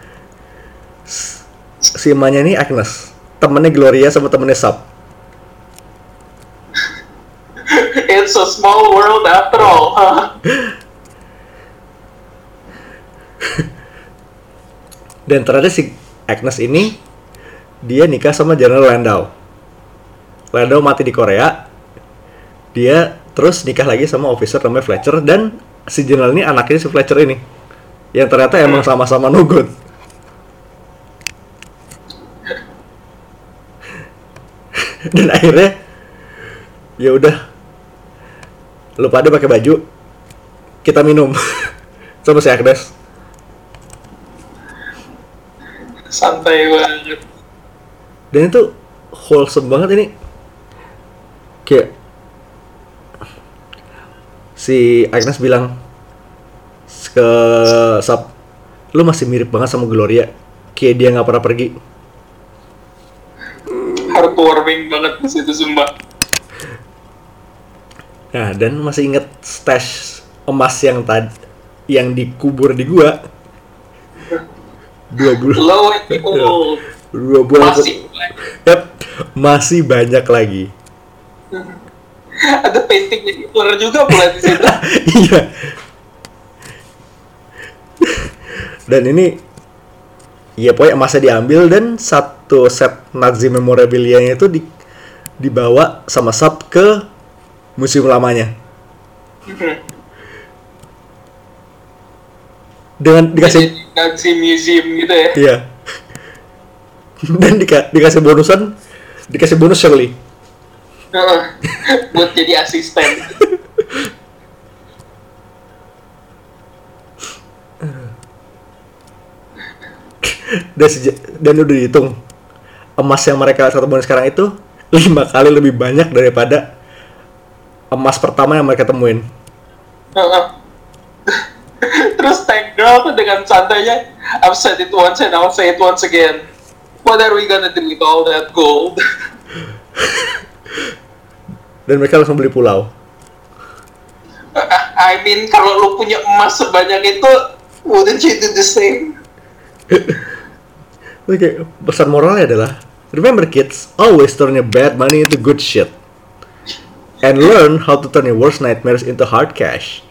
si emaknya ini Agnes. Temennya Gloria sama temennya Sub It's a small world after all huh? dan ternyata si Agnes ini dia nikah sama General Landau. Landau mati di Korea. Dia terus nikah lagi sama officer namanya Fletcher. Dan si General ini anaknya si Fletcher ini yang ternyata emang sama-sama no good. Dan akhirnya ya udah lu pada pakai baju kita minum. Sama si Agnes. Santai banget. Dan itu wholesome banget ini. Kayak si Agnes bilang ke Sab lu masih mirip banget sama Gloria. Kayak dia nggak pernah pergi. Heartwarming banget di situ sumpah nah dan masih inget stash emas yang tadi yang dikubur di gua? Dua bulan. Dua bulan Masih masih banyak lagi. Ada paintingnya Hitler juga pula di situ iya. Dan ini ya pokoknya emasnya diambil dan satu set Nazi memorabilia itu di, dibawa sama Sub ke museum lamanya. Hmm. Dengan dikasih dikasih museum gitu ya. Iya. Dan dika, dikasih bonusan, dikasih bonus Shirley. Oh, buat jadi asisten. dan, dan udah dihitung emas yang mereka satu bulan sekarang itu lima kali lebih banyak daripada emas pertama yang mereka temuin. Heeh. Terus Tank Girl tuh dengan santainya, I've said it once and I'll say it once again. What are we gonna do with all that gold? Dan mereka langsung beli pulau. I mean, kalau lu punya emas sebanyak itu, wouldn't you do the same? Oke, pesan moralnya adalah Remember kids, always turn your bad money into good shit. And learn how to turn your worst nightmares into hard cash.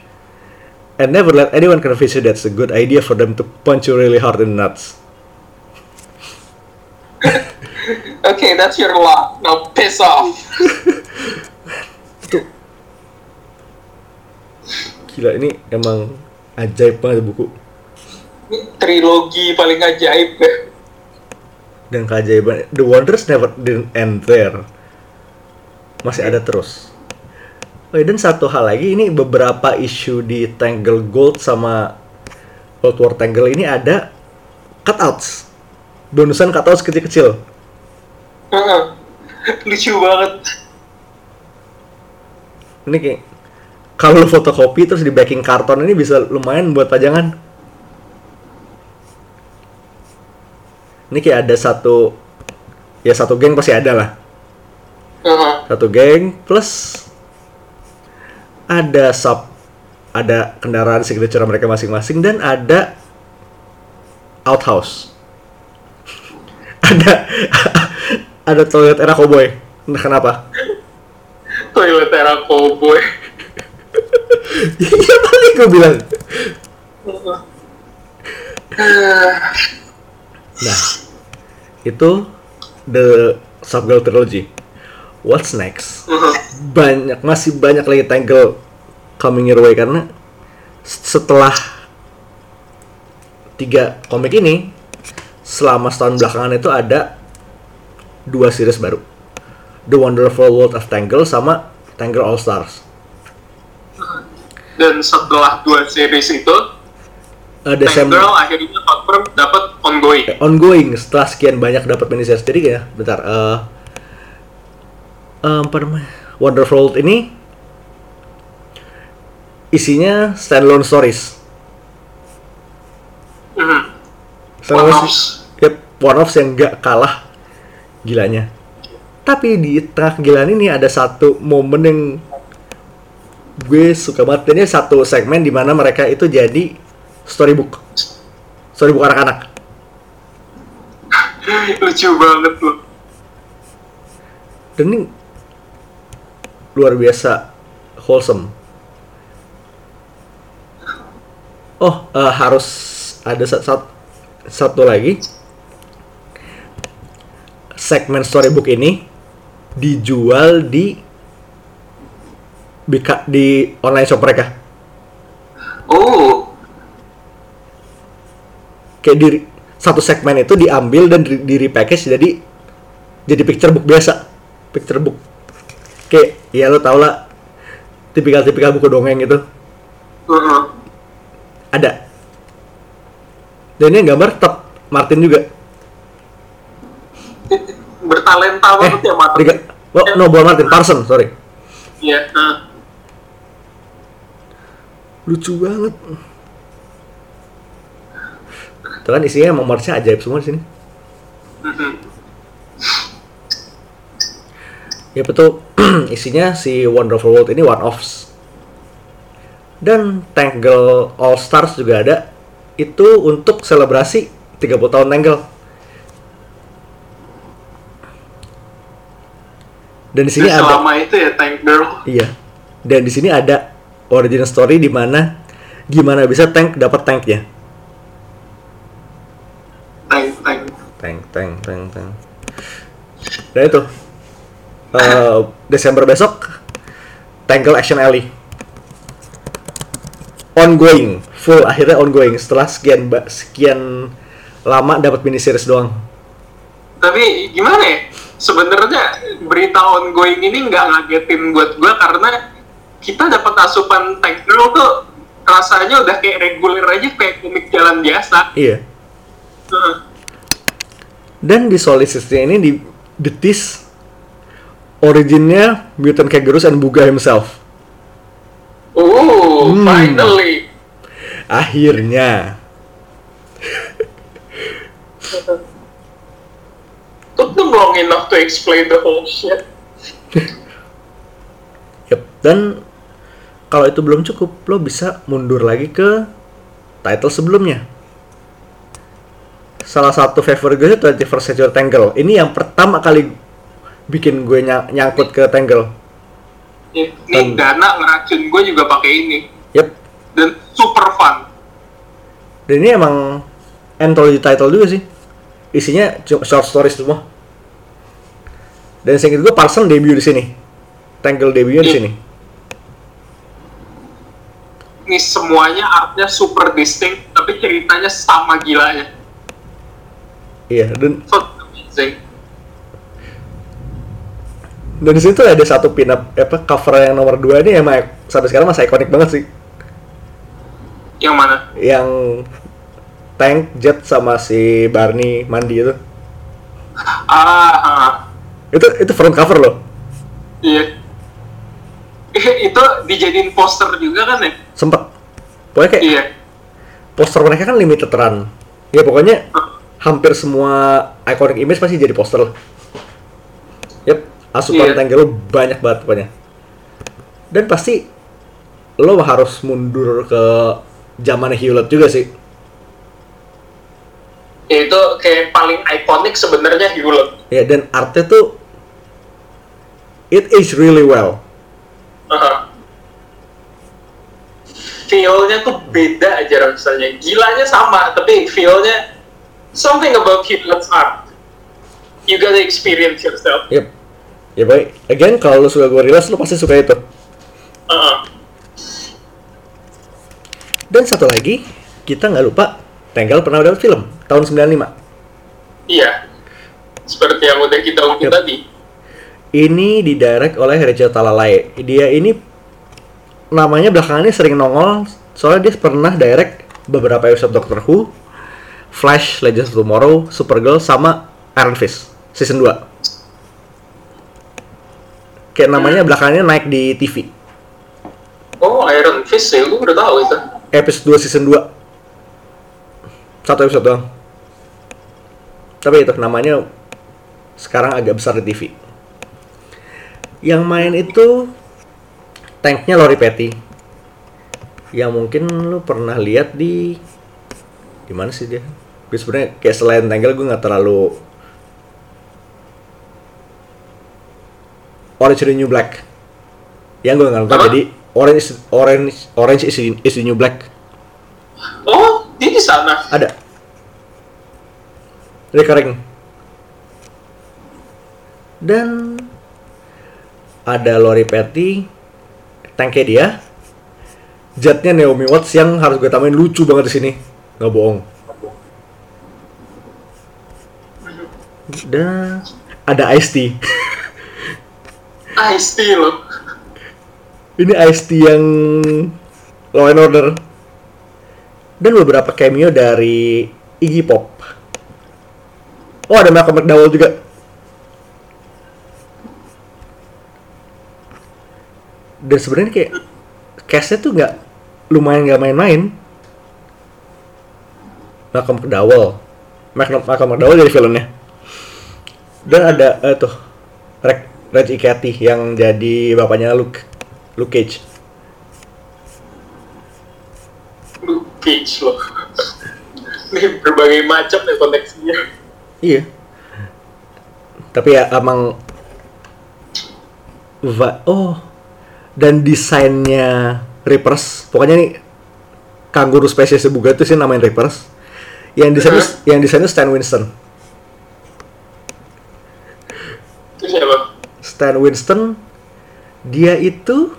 And never let anyone convince you that's a good idea for them to punch you really hard in the nuts. Okay, that's your lot. Now piss off. Gila, ini emang ajaib banget buku. Ini trilogi paling ajaib ya. Dan keajaiban, The Wonders never didn't end there. Masih ada terus. Oh, dan satu hal lagi, ini beberapa isu di Tangle Gold sama World War Tangle ini ada cutouts. Bonusan cutouts kecil-kecil. Lucu banget. Ini kayak kalau lu fotokopi terus di backing karton ini bisa lumayan buat pajangan. Ini kayak ada satu ya satu geng pasti ada lah. Satu geng plus ada sub ada kendaraan signature mereka masing-masing dan ada outhouse. ada ada toilet era cowboy. Entah kenapa. Toilet era cowboy. Iya tadi gue bilang. Nah, itu the Subgirl Trilogy. What's next? Banyak, masih banyak lagi Tangle coming your way karena setelah tiga komik ini, selama setahun belakangan itu ada dua series baru. The Wonderful World of Tangle sama Tangle All Stars. Dan setelah dua series itu, Uh, Desember Girl akhirnya confirm dapat ongoing. ongoing setelah sekian banyak dapat miniseries jadi ya bentar eh em, apa namanya Wonderful World ini isinya standalone stories. Mhm. Standalone One-offs. stories- Yep, one offs yang gak kalah gilanya. Tapi di tengah kegilaan ini ada satu momen yang gue suka banget. Ini satu segmen di mana mereka itu jadi storybook. Storybook anak-anak. Lucu banget loh. dan ini luar biasa wholesome. Oh, eh, harus ada sat- sat- satu lagi segmen storybook ini dijual di bika- di online shop mereka. Oh, Kayak di satu segmen itu diambil dan di, di repackage jadi jadi picture book biasa. Picture book. Kayak ya lo tau lah tipikal-tipikal buku dongeng itu heeh. ada. Dan ini gambar tetap Martin juga. bertalenta Eh, banget ya Martin. tiga- oh, no, bukan Martin, Parson, sorry. Iya. heeh. Lucu banget. Itu kan isinya emang merch-nya ajaib semua di sini. Mhm. Ya betul, isinya si Wonderful World ini one-offs. Dan Tangle All Stars juga ada. Itu untuk selebrasi 30 tahun Tangle. Dan di sini ada selama itu ya Tank Girl. Iya. Dan di sini ada origin story di mana gimana bisa tank dapat tanknya. Tank Tank. Tank, tank, tank, tank. Dan itu eh, Desember besok Tangle Action Alley. Ongoing, full akhirnya ongoing setelah sekian sekian lama dapat mini series doang. Tapi gimana ya? Sebenarnya berita ongoing ini nggak ngagetin buat gua karena kita dapat asupan Tank Girl tuh rasanya udah kayak reguler aja kayak komik jalan biasa. Iya. Heeh. Dan di Solicitnya ini di detis originnya Mutant Kangaroos and Buga himself. Oh, Hmm. finally. Akhirnya. Took them long enough to explain the whole shit. Yep. Dan kalau itu belum cukup, lo bisa mundur lagi ke title sebelumnya. Salah satu favor gue itu 21st Century Tangle. Ini yang pertama kali bikin gue ny- nyangkut ke Tangle. Ini Dan- Dana ngeracun gue juga pakai ini. Yep. Dan super fun. Dan ini emang anthology title juga sih. Isinya short stories semua. Dan seinget gue Parson debut di sini. Tangle debutnya di Iya. sini. Ini semuanya artnya super distinct, tapi ceritanya sama gilanya. Iya, dan So amazing. Dan di sini tuh ada satu pin up apa cover yang nomor 2 ini emang sampai sekarang masih ikonik banget sih. Yang mana? Yang Tank, Jet sama si Barney mandi itu. Ah, ah. Itu itu front cover loh. iya. itu dijadiin poster juga kan ya? Sempet. Pokoknya kayak Iya. poster mereka kan limited run. Ya pokoknya hampir semua iconic image pasti jadi poster. Yep, asupan Iya. Tangle banyak banget pokoknya. Dan pasti lo harus mundur ke zaman Hewlett juga sih. Ya, itu kayak paling ikonik sebenarnya Hewlett. Ya dan artnya tuh it is really well. Aha. Feel-nya tuh beda aja rasanya. Gilanya sama, tapi feel-nya something about Hewlett's art. You gotta experience yourself. Yep. Ya baik. Again kalau lo suka Gorillaz lo pasti suka itu. Aha. Dan satu lagi kita nggak lupa Tangle pernah dapat film tahun 95. Iya. Seperti yang udah kita ungkit Yep. tadi. Ini didirect oleh Richard Talalay. Dia ini namanya belakangan ini sering nongol soalnya dia pernah direct beberapa episode Doctor Who, Flash, Legends of Tomorrow, Supergirl sama Iron Fist season 2. Kayak namanya belakangannya naik di TV. Oh, Iron Fist ya, gue udah tahu itu. Episode 2 season 2. Satu episode doang. Tapi itu namanya sekarang agak besar di TV. Yang main itu tanknya Lori Petty. Yang mungkin lu pernah lihat di di mana sih dia? Gue sebenarnya kayak selain Tangle gue nggak terlalu Orange is the New Black. Yang gue nggak nonton jadi Orange is- Orange Orange is the, is the New Black. Oh, dia di sana. Ada. Recurring. Dan ada Lori Petty, tanknya dia, jetnya Naomi Watts yang harus gue tambahin lucu banget di sini, nggak bohong. Dan ada Ice T. Ice-T loh. Ini Ice T yang Law and Order. Dan beberapa cameo dari Iggy Pop. Oh ada Malcolm McDowell juga. Dan sebenarnya kayak castnya tuh nggak lumayan nggak main-main. Malcolm McDowell. Malcolm, McDowell dari filmnya. Dan ada eh, tuh Reg, Reg Ikati yang jadi bapaknya Luke. Luke Cage. Luke Cage loh. Ini berbagai macam ya koneksinya. Iya. Tapi ya emang va- oh dan desainnya Reapers. Pokoknya nih kanguru spesies buga itu sih namain Reapers. Yang desainnya yang desainnya Stan Winston. Itu siapa? Stan Winston dia itu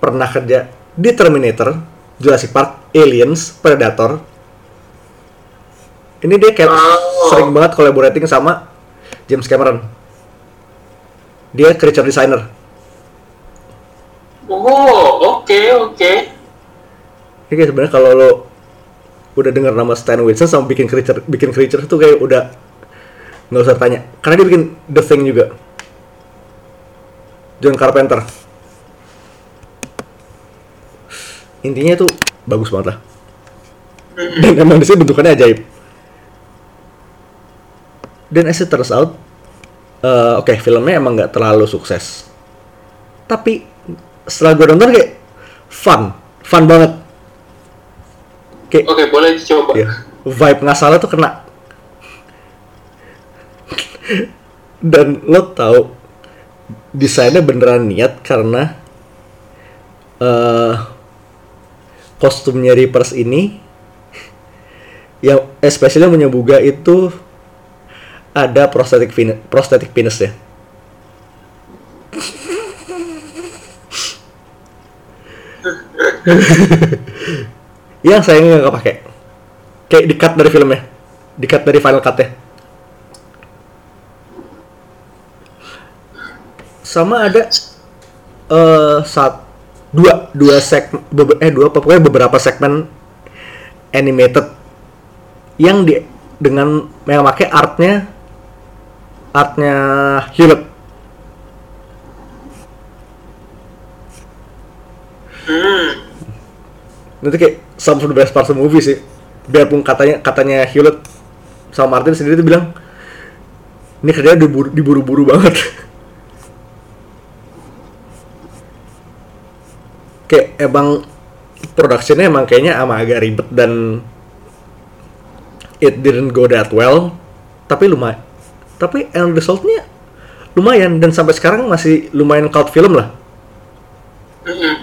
pernah kerja di Terminator, Jurassic Park, Aliens, Predator. Ini dia kayak Oh. sering banget collaborating sama James Cameron. Dia creature designer. Oh, oke, oke. Ini kayak sebenarnya kalau lo udah dengar nama Stan Winston sama bikin creature bikin creature itu kayak udah nggak usah tanya karena dia bikin The Thing juga John Carpenter. Intinya itu bagus banget lah. Dan emang di sini bentukannya ajaib. Dan as it turns out eh, oke filmnya emang nggak terlalu sukses. Tapi setelah gue nonton kayak fun fun banget. Kayak Oke, boleh dicoba. ya, vibe nggak salah tuh kena. Dan lo tahu desainnya beneran niat karena eh kostumnya Reapers ini yang especially yang punya Buga itu ada prosthetic penis, prosthetic penis ya. yang sayangnya nggak pakai kayak di cut dari filmnya. Cut dari final cutnya sama ada eh saat dua dua segmen eh dua pokoknya beberapa segmen animated yang di dengan yang pakai artnya artnya Hewlett. Hmm. itu kayak some of the best parts of the movie sih. Biarpun katanya katanya Hewlett sama Martin sendiri tuh bilang ini kerjanya diburu- diburu-buru banget kayak emang productionnya emang kayaknya ama agak ribet dan it didn't go that well. Tapi lumayan tapi end resultnya lumayan dan sampai sekarang masih lumayan cult film lah. Mm-mm.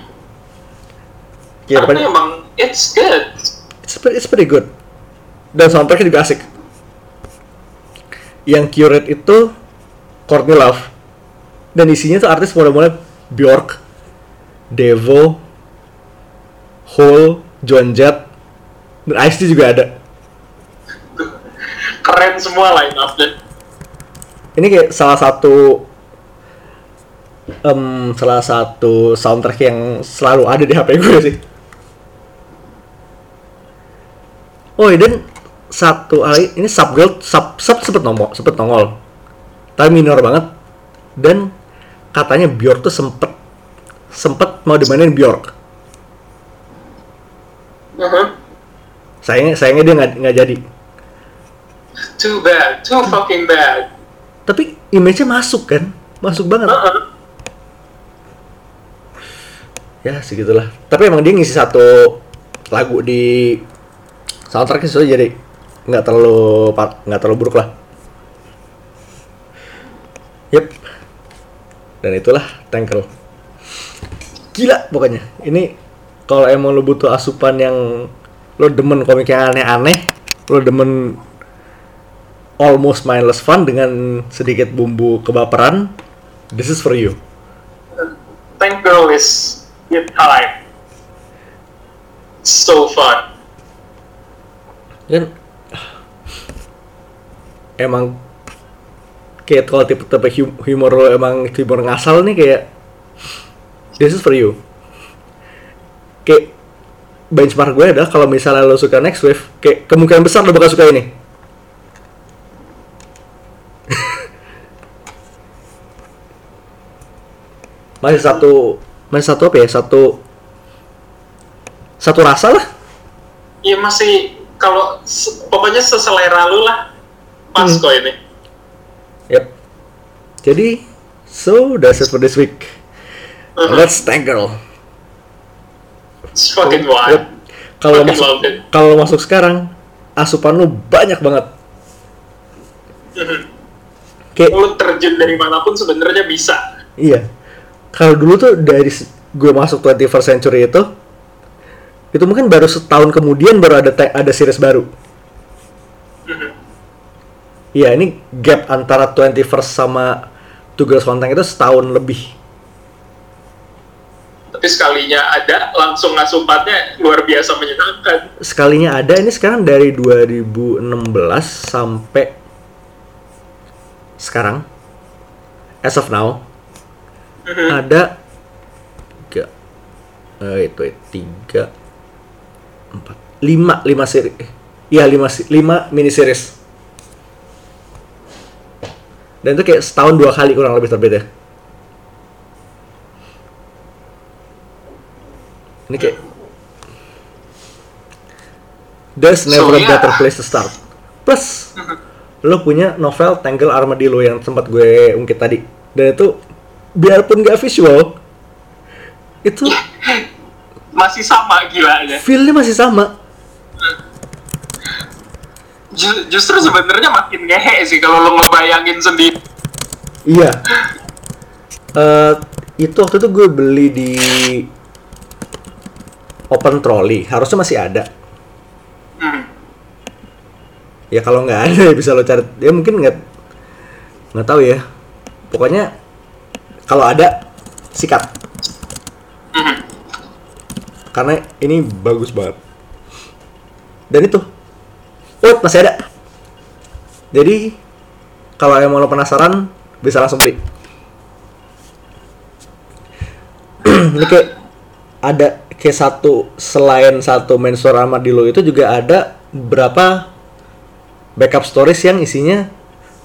ya, Tapi emang it's good. it's pretty, it's pretty good. Dan soundtracknya juga asik. Yang curate itu Courtney Love. Dan isinya tuh artis mulai-mulai Bjork Devo Hole Joan Jett dan Ice-T juga ada Keren semua line up-nya. ini kayak salah satu em, salah satu soundtrack yang selalu ada di HP gue sih. Oh, dan satu kali ini Subgirl sub sub sempet nongol, sempet nongol. Tapi minor banget. Dan katanya Bjork tuh sempet sempet mau dimainin Bjork. Mhm. Sayangnya sayangnya dia nggak nggak jadi. Too bad, too fucking bad. Tapi image-nya masuk kan? Masuk banget. Uh-uh. ya segitulah tapi emang dia ngisi satu lagu di soundtracknya so jadi nggak terlalu nggak terlalu buruk lah yep dan itulah Tanker gila pokoknya ini kalau emang lo butuh asupan yang lo demen komik yang aneh-aneh lo demen almost mindless fun dengan sedikit bumbu kebaperan this is for you Tank Girl is it time. So fun. kan emang kayak kalau tipe tipe hum- humor lo emang humor ngasal nih kayak this is for you kayak benchmark gue adalah kalau misalnya lo suka next wave kayak kemungkinan besar lo bakal suka ini masih satu masih satu apa ya satu satu rasa lah Iya masih kalau se- pokoknya seselera lu lah. Pas Hmm. kok ini. Yep. Jadi, so that's it for this week. Let's thank girl. It's fucking wild. Kalau masuk kalau masuk sekarang, asupan lu banyak banget. Mhm. Kayak Lu terjun dari mana pun sebenarnya bisa. iya. Kalau dulu tuh dari gue masuk 21st century itu itu mungkin baru setahun kemudian baru ada ada series baru. Mhm. Iya, ini gap antara 21st sama Two Girls One Tank itu setahun lebih. Tapi sekalinya ada langsung asupannya luar biasa menyenangkan. sekalinya ada ini sekarang dari 2016 sampai sekarang as of now Mhm. ada tiga eh, itu ya, tiga empat lima lima seri eh, iya lima lima mini series Dan itu kayak setahun dua kali kurang lebih terbit Ini kayak There's never So, a yeah. better place to start. Plus, lo punya novel Tangle Armadillo yang sempat gue ungkit tadi. Dan itu, biarpun gak visual, itu Masih sama gilanya. feel-nya masih sama. Ju- justru sebenarnya makin ngehe sih kalau lo ngebayangin sendiri. Iya. Eh itu waktu itu gue beli di Open Trolley. Harusnya masih ada. Hmm. Ya kalau nggak ada ya bisa lo cari. Ya mungkin nggak nggak tahu ya. Pokoknya kalau ada sikat. Mhm. Karena ini bagus banget. Dan itu. Oh, masih ada. Jadi kalau emang lo penasaran bisa langsung beli. ini kayak ada kayak satu selain satu mensur Armadillo itu juga ada beberapa backup stories yang isinya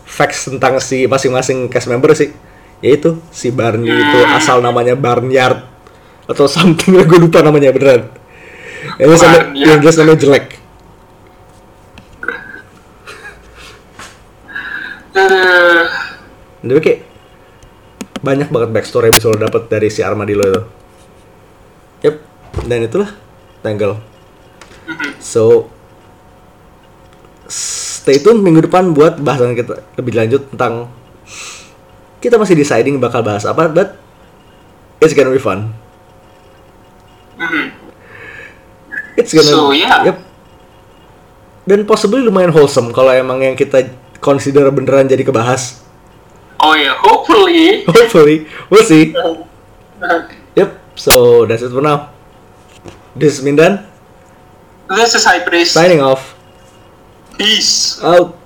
facts tentang si masing-masing cast member sih. Yaitu si Barney itu asal namanya Barnyard atau something gue lupa namanya beneran. Yang jelas nama- Barnyard. yang jelas namanya jelek. Eh, Tapi kayak banyak banget backstory yang bisa lo dapet dari si Armadillo itu. Dan itulah Tangle. So, stay tune minggu depan buat bahasan kita lebih lanjut tentang kita masih deciding bakal bahas apa, but it's gonna be fun. It's gonna, So, yeah. yep. Dan possibly lumayan wholesome kalau emang yang kita consider beneran jadi kebahas. Oh ya, hopefully. Hopefully, we'll see. Yep, so that's it for now. This is Mindan, This is High Priest. signing off. Peace. Out.